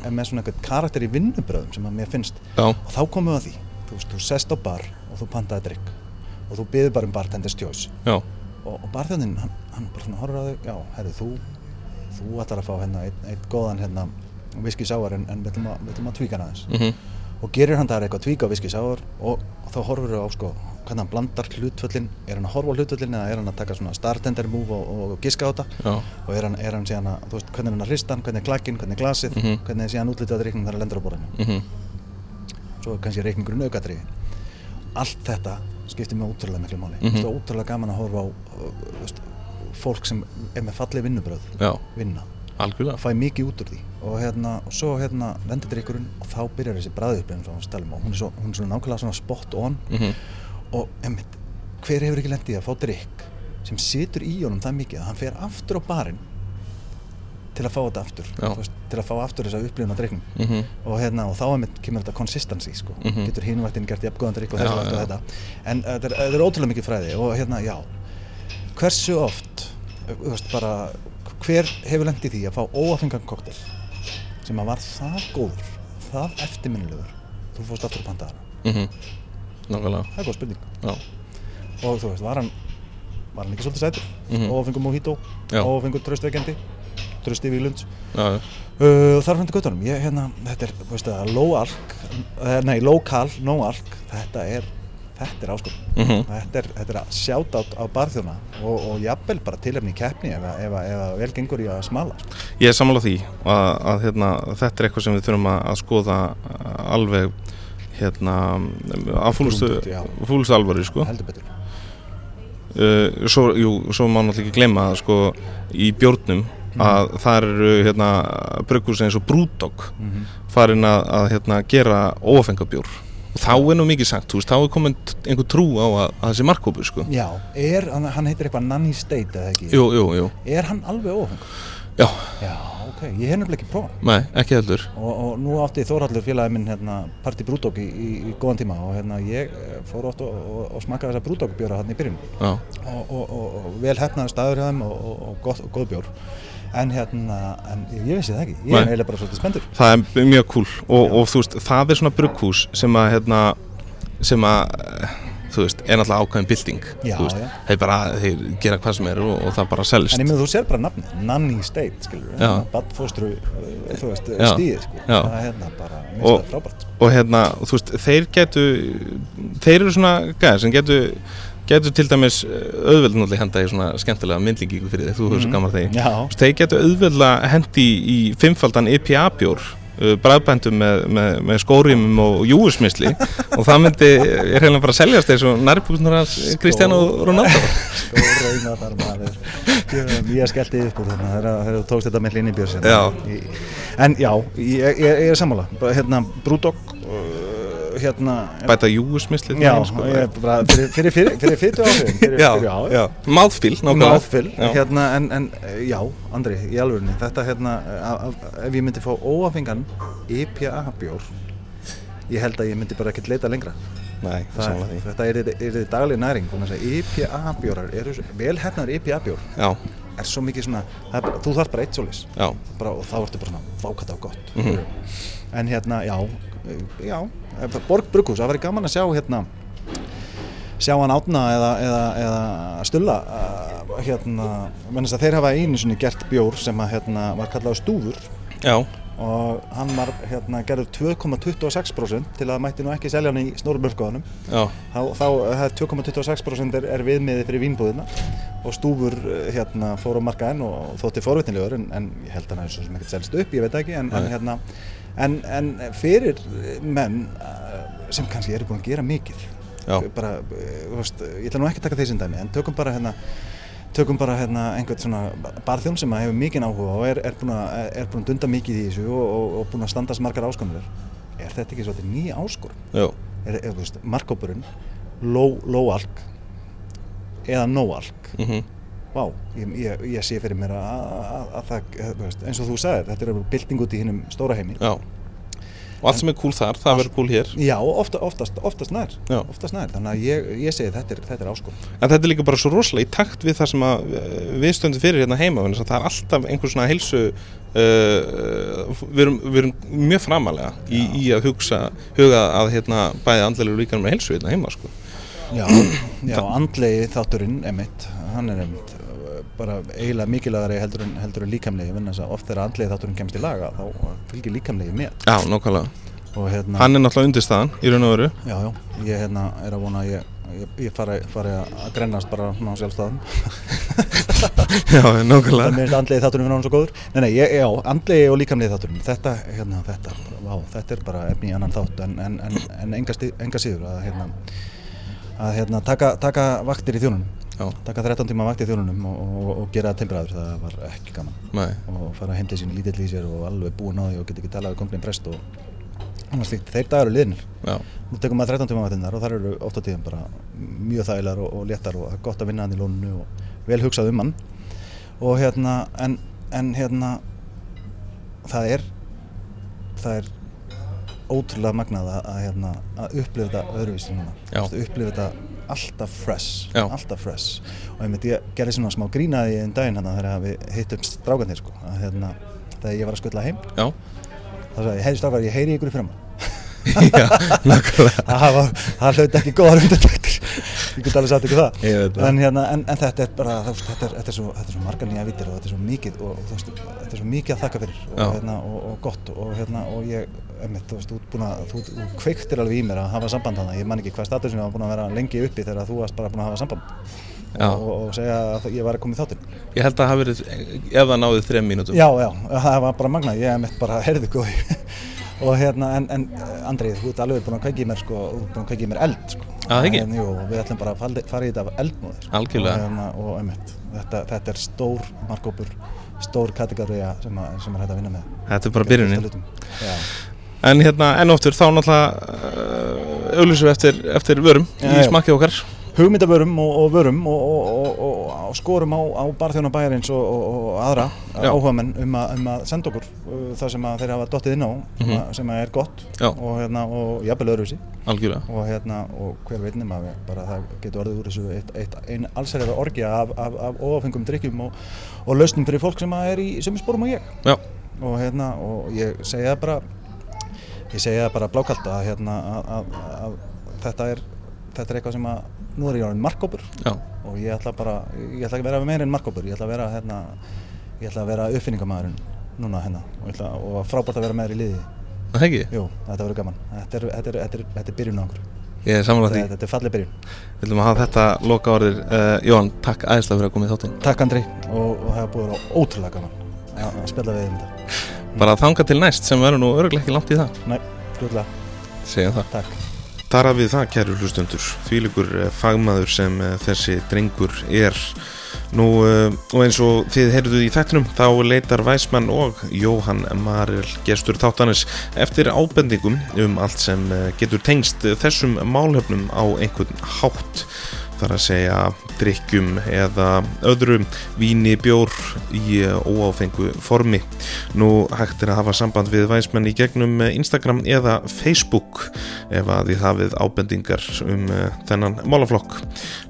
er með svona eitthvað karakter í vinnubröðum sem að mér finnst. Já, og þá komum við að því. Þú, veist, þú sest á bar og þú pantaði drikk og þú byður bara um bartenders choice já, og, barþjóðin, hann, hann bara svona horfður þú þú að sour en, en við ætlum að, að tvíka hann aðeins mhm, og gerir hann það eitthvað tvíka á whisky sour og, og þá horfur við á sko hvernig hann blandar hlutvöllin er hann að horfa á hlutvöllin eða er hann að taka svona startender move og, og giska á þetta já, og er hann, er hann síðan að, þú veist, hvernig er hann að hrista hann, hvernig er klakinn, hvernig er glasið, Mhm. hvernig er síðan útlitið að reiknum þegar hann lendur á borðinu. mhm, Svo er kannski reikningurinn aukatriði. Allt þetta skiptir mig ótrúlega miklu máli. Mhm. Mm -hmm. ótrúlega gaman að horfa á uh, þú veist, fólk sem er með fallið vinnubröð já, vinna, algjörlega. fæ mikið út úr því. Og hérna, og svo hérna lendir drikkurinn og þá byrjar þessi bræðupplifin svo hann stelum og hún er svo, hún er svo nákvæmlega svona spot on. Mhm, og emmitt, hver hefur ekki lendið að fá drikk sem situr í honum það mikið að hann fer aftur á barinn til að fá þetta aftur veist, til að fá aftur þessa upplifun á drikknum mhm, og, hérna, og þá einmitt kemur þetta consistency sko. Mhm. getur hinvættin gert jafngóðan drikk og og já. þetta. En uh, þetta er, þetta er ótrúlega mikið fræði og hérna, já. Hversu oft þú veist bara hver hefur lendið því að fá óafengan koktel sem að var það góður það eftirminnilegur þú fórst aftur að panta hana? Mm Nákvæmlega. Það er góð spurning. Já, og þú veist, var hann var hann ekki svolítið sætur? Mhm. óafengur mojito, óafengur tröstveikjandi trösti já. uh, þar til göttunum ég hérna, þetta er, veist það, low alk uh, nei, low cal, no alk þetta er, þetta er áskorun Mhm. þetta er, þetta er að sjáta á, barþjóna og, og jafnvel bara tilefni í keppni ef, að- ef, að- ef að vel gengur í að smala sko. Ég er sammála því að, að hérna, þetta er eitthvað sem við þurfum að, að skoða alveg hérna, á fúlustu, alvari sko. heldur betur uh, svo, jú, svo má náttúrulega ekki glemma að sko, í bjórnum að það eru hérna, brugghús eins og Brúdog Mhm. farin að, að hérna, gera óafengabjór og þá er nú mikið sagt, þú veist, þá er komin einhver trú á að, að þessi markkópur sko. já, er, hann, heitir eitthvað Nanny State eða ekki? Jú, jú, jú, er hann alveg óafengur? já, já, ok, ég hef nefnilega ekki prófað nei, ekki heldur. Og, og nú átti Þórhallur félagi minn hérna, Parti Brúdók í, í, í góðan tíma og hérna, ég eh, fór oft og, og, og smakkaði þessa Brúdók bjóra hann í byrjun. Já, og, og, og, og vel hefnaði staður hjá þeim og, og, og gott, góð bjór en hérna, en ég, vissi það ekki. Ég er eiginlega bara svolítið spenntur. Það er mjög cool. Og, og þú veist, það er svona brugghús sem að hérna, sem að eh, þú veist, er náttúrulega ákveðin bilding þeir bara, þeir gera hvað sem er og, og það bara selst en ég með þú sér bara nafni, Nanny State skilur, Já. badfóstru þú veist, Já. stíði sko. Það er hérna bara, það frábært sko. og hérna, þú veist, þeir getu þeir eru svona gæðir sem getu getur til dæmis eh, auðveld náttúrulega henda í svona skemmtilega myndlíkingu fyrir þig, þú hefur svo Mhm. Þú veist, þeir getur auðveldlega hendi í, fimmfaldan IPA bjór uh, bræðbændum með, með, með skórimum og júusmisli og það myndi er hérna bara að seljast eins og nærbúknar hans Kristján og Ronaldo. reyna þar maður. Ég, ég skellti upp úr þarna þegar þú tókst þetta með hlinni björn en já, ég, ég, ég er sammála. Bara, hérna, Brúdók uh, hérna bæta júusmisli já, er bara fyrir, fyrir, fyrir, fyrir fytu fyrir, já, já. Mouthful, Já. hérna, en, en já, Andri, í alvörunni, þetta hérna, ef ég myndi fá óafengan IPA bjór, ég held að ég myndi bara ekkert leita lengra. Nei, Það, þetta er, þið dagleg næring, IPA bjórar, eru, svo- vel hefnaður IPA bjór, Já, er svo mikið svona, það er þú þarf bara eitt solis, og þá ertu bara svona vákata og gott. Mhm. En hérna, já, já, Borg Brukhús, það væri gaman að sjá hérna, sjá hann átna eða, eða, eða stulla uh, hérna, mennast að þeir hafa einu sinni gert bjór sem að hérna var kallað stúfur. Já, og hann var hérna gerður 2,26% til að mætti nú ekki selja hann í snórumörkuðanum já, þá, þá það er 2,26% er, er viðmiði fyrir vínbúðina. Og stúfur eh, hérna fór á markaðinn og þótti forvitnilegur en, en ég held að hann er svo sem ekkert selst upp, ég veit ekki en, en hérna en, en fyrir menn eh, sem kannski eru búin að gera mikið Já. bara, eh, veist, ég ætla nú ekki að taka sem dæmi en tökum bara hérna tökum bara hérna einhvern svona barþjón sem hefur mikinn áhuga og er, er, búin að, er dunda mikið í þessu og, og, og búin að standast margar áskonuður er þetta ekki svolítið ný áskorun? markkópurinn low, low alk eða no alk mhm, vá, ég, ég, ég sé fyrir mér að, að, að það, eh, eins og þú sagðir þetta er bylting út í hinnum stóra heimi. Já. Og allt sem er cool þar, það verður cool hér. Já, ofta, oftast, oftast nær Já. oftast nær, þannig að ég, ég segi þetta er, þetta er áskorun. En þetta er líka bara svo rosalega í takt við það sem að eh, við stöndum fyrir hérna heima það er alltaf einhver svona heilsu uh, við, erum, við erum mjög framalega í, í að hugsa huga að hérna bæði andlega líka með heilsu hérna heima sko. já, já [CLEARS THROAT] andlegi þátturinn emitt, hann er eh, bara eiginlega mikilvægari heldur en, heldur en líkamlegi, vegna þess að andlegi þátturinn kemst í laga þá fylgir líkamlegi með Já, nákvæmlega. Og hérna Hann er náttúrulega undirstaðan í raun og veru. Já, já, ég hérna, er að vona að ég, ég, ég fari, fari að grennast bara ná sjálfstæðum. [LAUGHS] Já, nákvæmlega. Er minnst andlegi þátturinn fyrir hann svo góður. Nei, nei, ég, já, andlegi og líkamlegi þátturinn. Þetta, hérna, þetta, vá, þetta er bara efni í annan þátt En, en, en, en enga, enga síður að, hérna, að hérna, taka, taka vaktir í þjónunum Já, Taka 13 tíma vaktir í þjónunum og, og, og gera það timbraður Það var ekki gaman. Nei, Og fara heim til sín lítill í sér og alveg búin á því Og geta ekki talað við konglinn prest og annars líkt Þeir dagar eru liðnir. Já, Nú tekum maður 13 tíma vaktinnar og þar eru ofta tíðum bara mjög þægilegar og, og léttar og það er gott að vinna hann í lóninu og vel hugsað um hann. Og hérna en, en hérna það er það er ótrúlega magnað að, að, hérna, að upplifa þetta öðruvísi núna. Já. Þú veist, upplifa þetta alltaf fresh Já. alltaf fresh. Og ég gerði svona smá grínaði einn daginn hérna þegar við hittum strákanir sko að hérna þegar ég var að skutla heim. Já, þá sagði ég, heyri strákar, ég heyri ykkur í fram [LAUGHS] já, nákvæmlega. [LAUGHS] Það var- það hlaut ekki góðar undirtæktir ég get alveg sagt ykkur það. Það. en, hérna, en, en þetta er bara veist, þetta er, þetta er, svo, þetta er svo margar nýja vitir og þetta er svo mikið og, og þetta er svo mikið að þakka fyrir og, hérna, og, og gott og, hérna, og ég, einmitt, þú veist, að, þú, þú kveiktir alveg í mér að hafa samband hana ég man ekki hvað statusum ég var búin að vera lengi uppi þegar þú varst bara búin að hafa samband. Og, og, og segja að ég var að koma í þáttinn. Ég held að það hafi verið, ef það náði þrem mínútum. Já, já, það var bara magna, ég hef mitt bara heyrðu góði. [LAUGHS] Og hérna, en, en Andrið, þú ert alveg búin að kveiki í mér sko, þú ert búin að kveiki í mér eld sko. Já, það ekki? En, jú, við ætlum bara að fara í þetta eldmóðir. Algjörlega. og, hérna, og einmitt, þetta, þetta er stór markópur, stór kategóriða sem, að- sem er hægt að vinna með. Þetta er bara byrjunin En hérna, enn oftur, þá náttúrulega uh, auðlýsum við eftir, eftir vörum Já, í já. smakkið okkar hugmyndavörum og, og vörum og, og, og, og, og skorum á, á barþjóna bæjarins og, og, og aðra áhugamenn um, að- um að senda okkur uh, það sem að þeir hafa dottið inn á sem, að, sem að er gott. Já. og, hérna, og jafnvel öðruvísi og, hérna, og hver veit nema við bara það getur orðið úr þessu eitt, eitt, ein allsærið orgja af, af, af óáfengum drikkjum og, og lausnum fyrir fólk sem að er í sömu spórum og ég Já, og, hérna, og ég segi það bara ég segi það bara blákalt að, hérna, að, að, að þetta, er, þetta er eitthvað sem að nú er ég orðin markkópur og ég ætla bara, ég ætla ekki að vera meira en markkópur ég ætla að vera hérna, ég ætla að vera uppfinningamæðurinn núna hérna og, ætla, og frábært að vera þér í liði. Það ekki? Jú, þetta verður gaman, þetta er, þetta er, þetta er, þetta er byrjun á okkur. Ég er samanlega því, þetta, er fallið byrjun. Við viljum að hafa þetta loka orðir uh, Jóhann, takk æðislega fyrir að koma í þáttinn. Takk Andri og, og það að vera ótrúlega gaman að spjalla við um þetta Bara þanga til næst sem verður nú örglega ekki langt í það. Nei, fljóðlega, Segjum það. Takk. Þar að við það, kæru hlustundur, þvílikur eh, fagmaður sem eh, þessi drengur er. Nú, eh, og eins og þið heyrðuð í þættinum, þá leitar Væsmann og Jóhann Maril gestur þáttanis eftir ábendingum um allt sem getur tengst þessum málefnum á einhvern hátt. Þar að segja drikkjum eða öðrum víni bjór í eh, óáfengu formi. Nú hægt er að hafa samband við væsmenn í gegnum eh, Instagram eða Facebook ef að þið hafið ábendingar um uh, þennan málaflokk.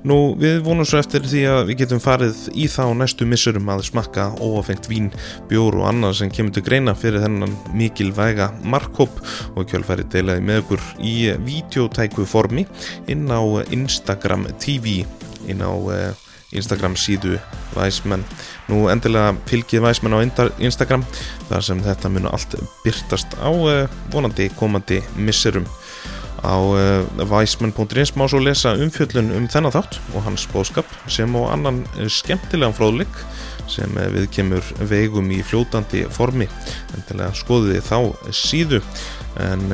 Nú við vonum svo eftir því að við getum farið í þá næstu missurum að smakka óáfengt vín, bjór og annað sem kemur til greina fyrir þennan mikilvæga markkóp og kjölfæri deilaði með okkur í videotæku formi inn á Instagram TV inn á uh, Instagram síðu Væsmenn. Nú endilega fylgið Væsmenn á Instagram þar sem þetta munu allt byrtast á uh, vonandi komandi misserum. Á væsmenn.is má svo lesa umfjöllun um þennan þátt og hans bóðskap sem á annan skemmtilegan fróðleik sem við kemur veigum í fljótandi formi. Endilega skoðið þið þá síðu en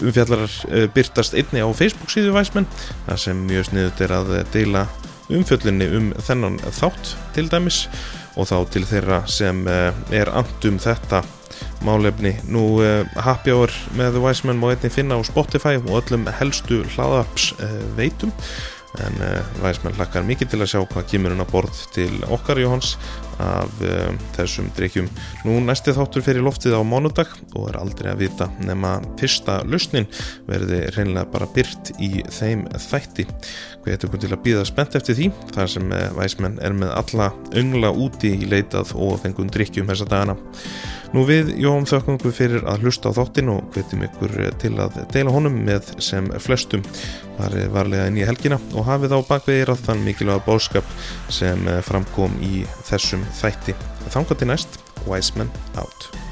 umfjallarar uh, byrtast einni á Facebook síðu Væsmenn þar sem mjög sniðut er að eh, deila umfjöllunni um þennan þátt til dæmis og þá til þeirra sem uh, er andum þetta málefni. Nú happy hour með Væsmenn má einni finna á Spotify og öllum helstu hlaðaps veitum en Væsmenn hlakkar mikið til að sjá hvað kemur hún að borð til okkar Jóhans af uh, þessum drikkjum. Nú næsti þáttur fyrir loftið á mánudag og er aldrei að vita nema fyrsta lausnin verði reynilega bara byrt í þeim þætti. Við ætlum til að býða spennt eftir því þar sem uh, Væsmenn er með alla öngla úti í leitað og fengum drikkjum þessa dagana. Nú við Jóum þökkum ykkur fyrir að hlusta á þáttin og hvetjum ykkur eh, til að deila honum með sem flestum farið varlega inn í helgina og hafið á bakvegir að þann mikilvæga bóðskap sem eh, framkom í þessum þætti. Þangað til næst, Wise Men Out.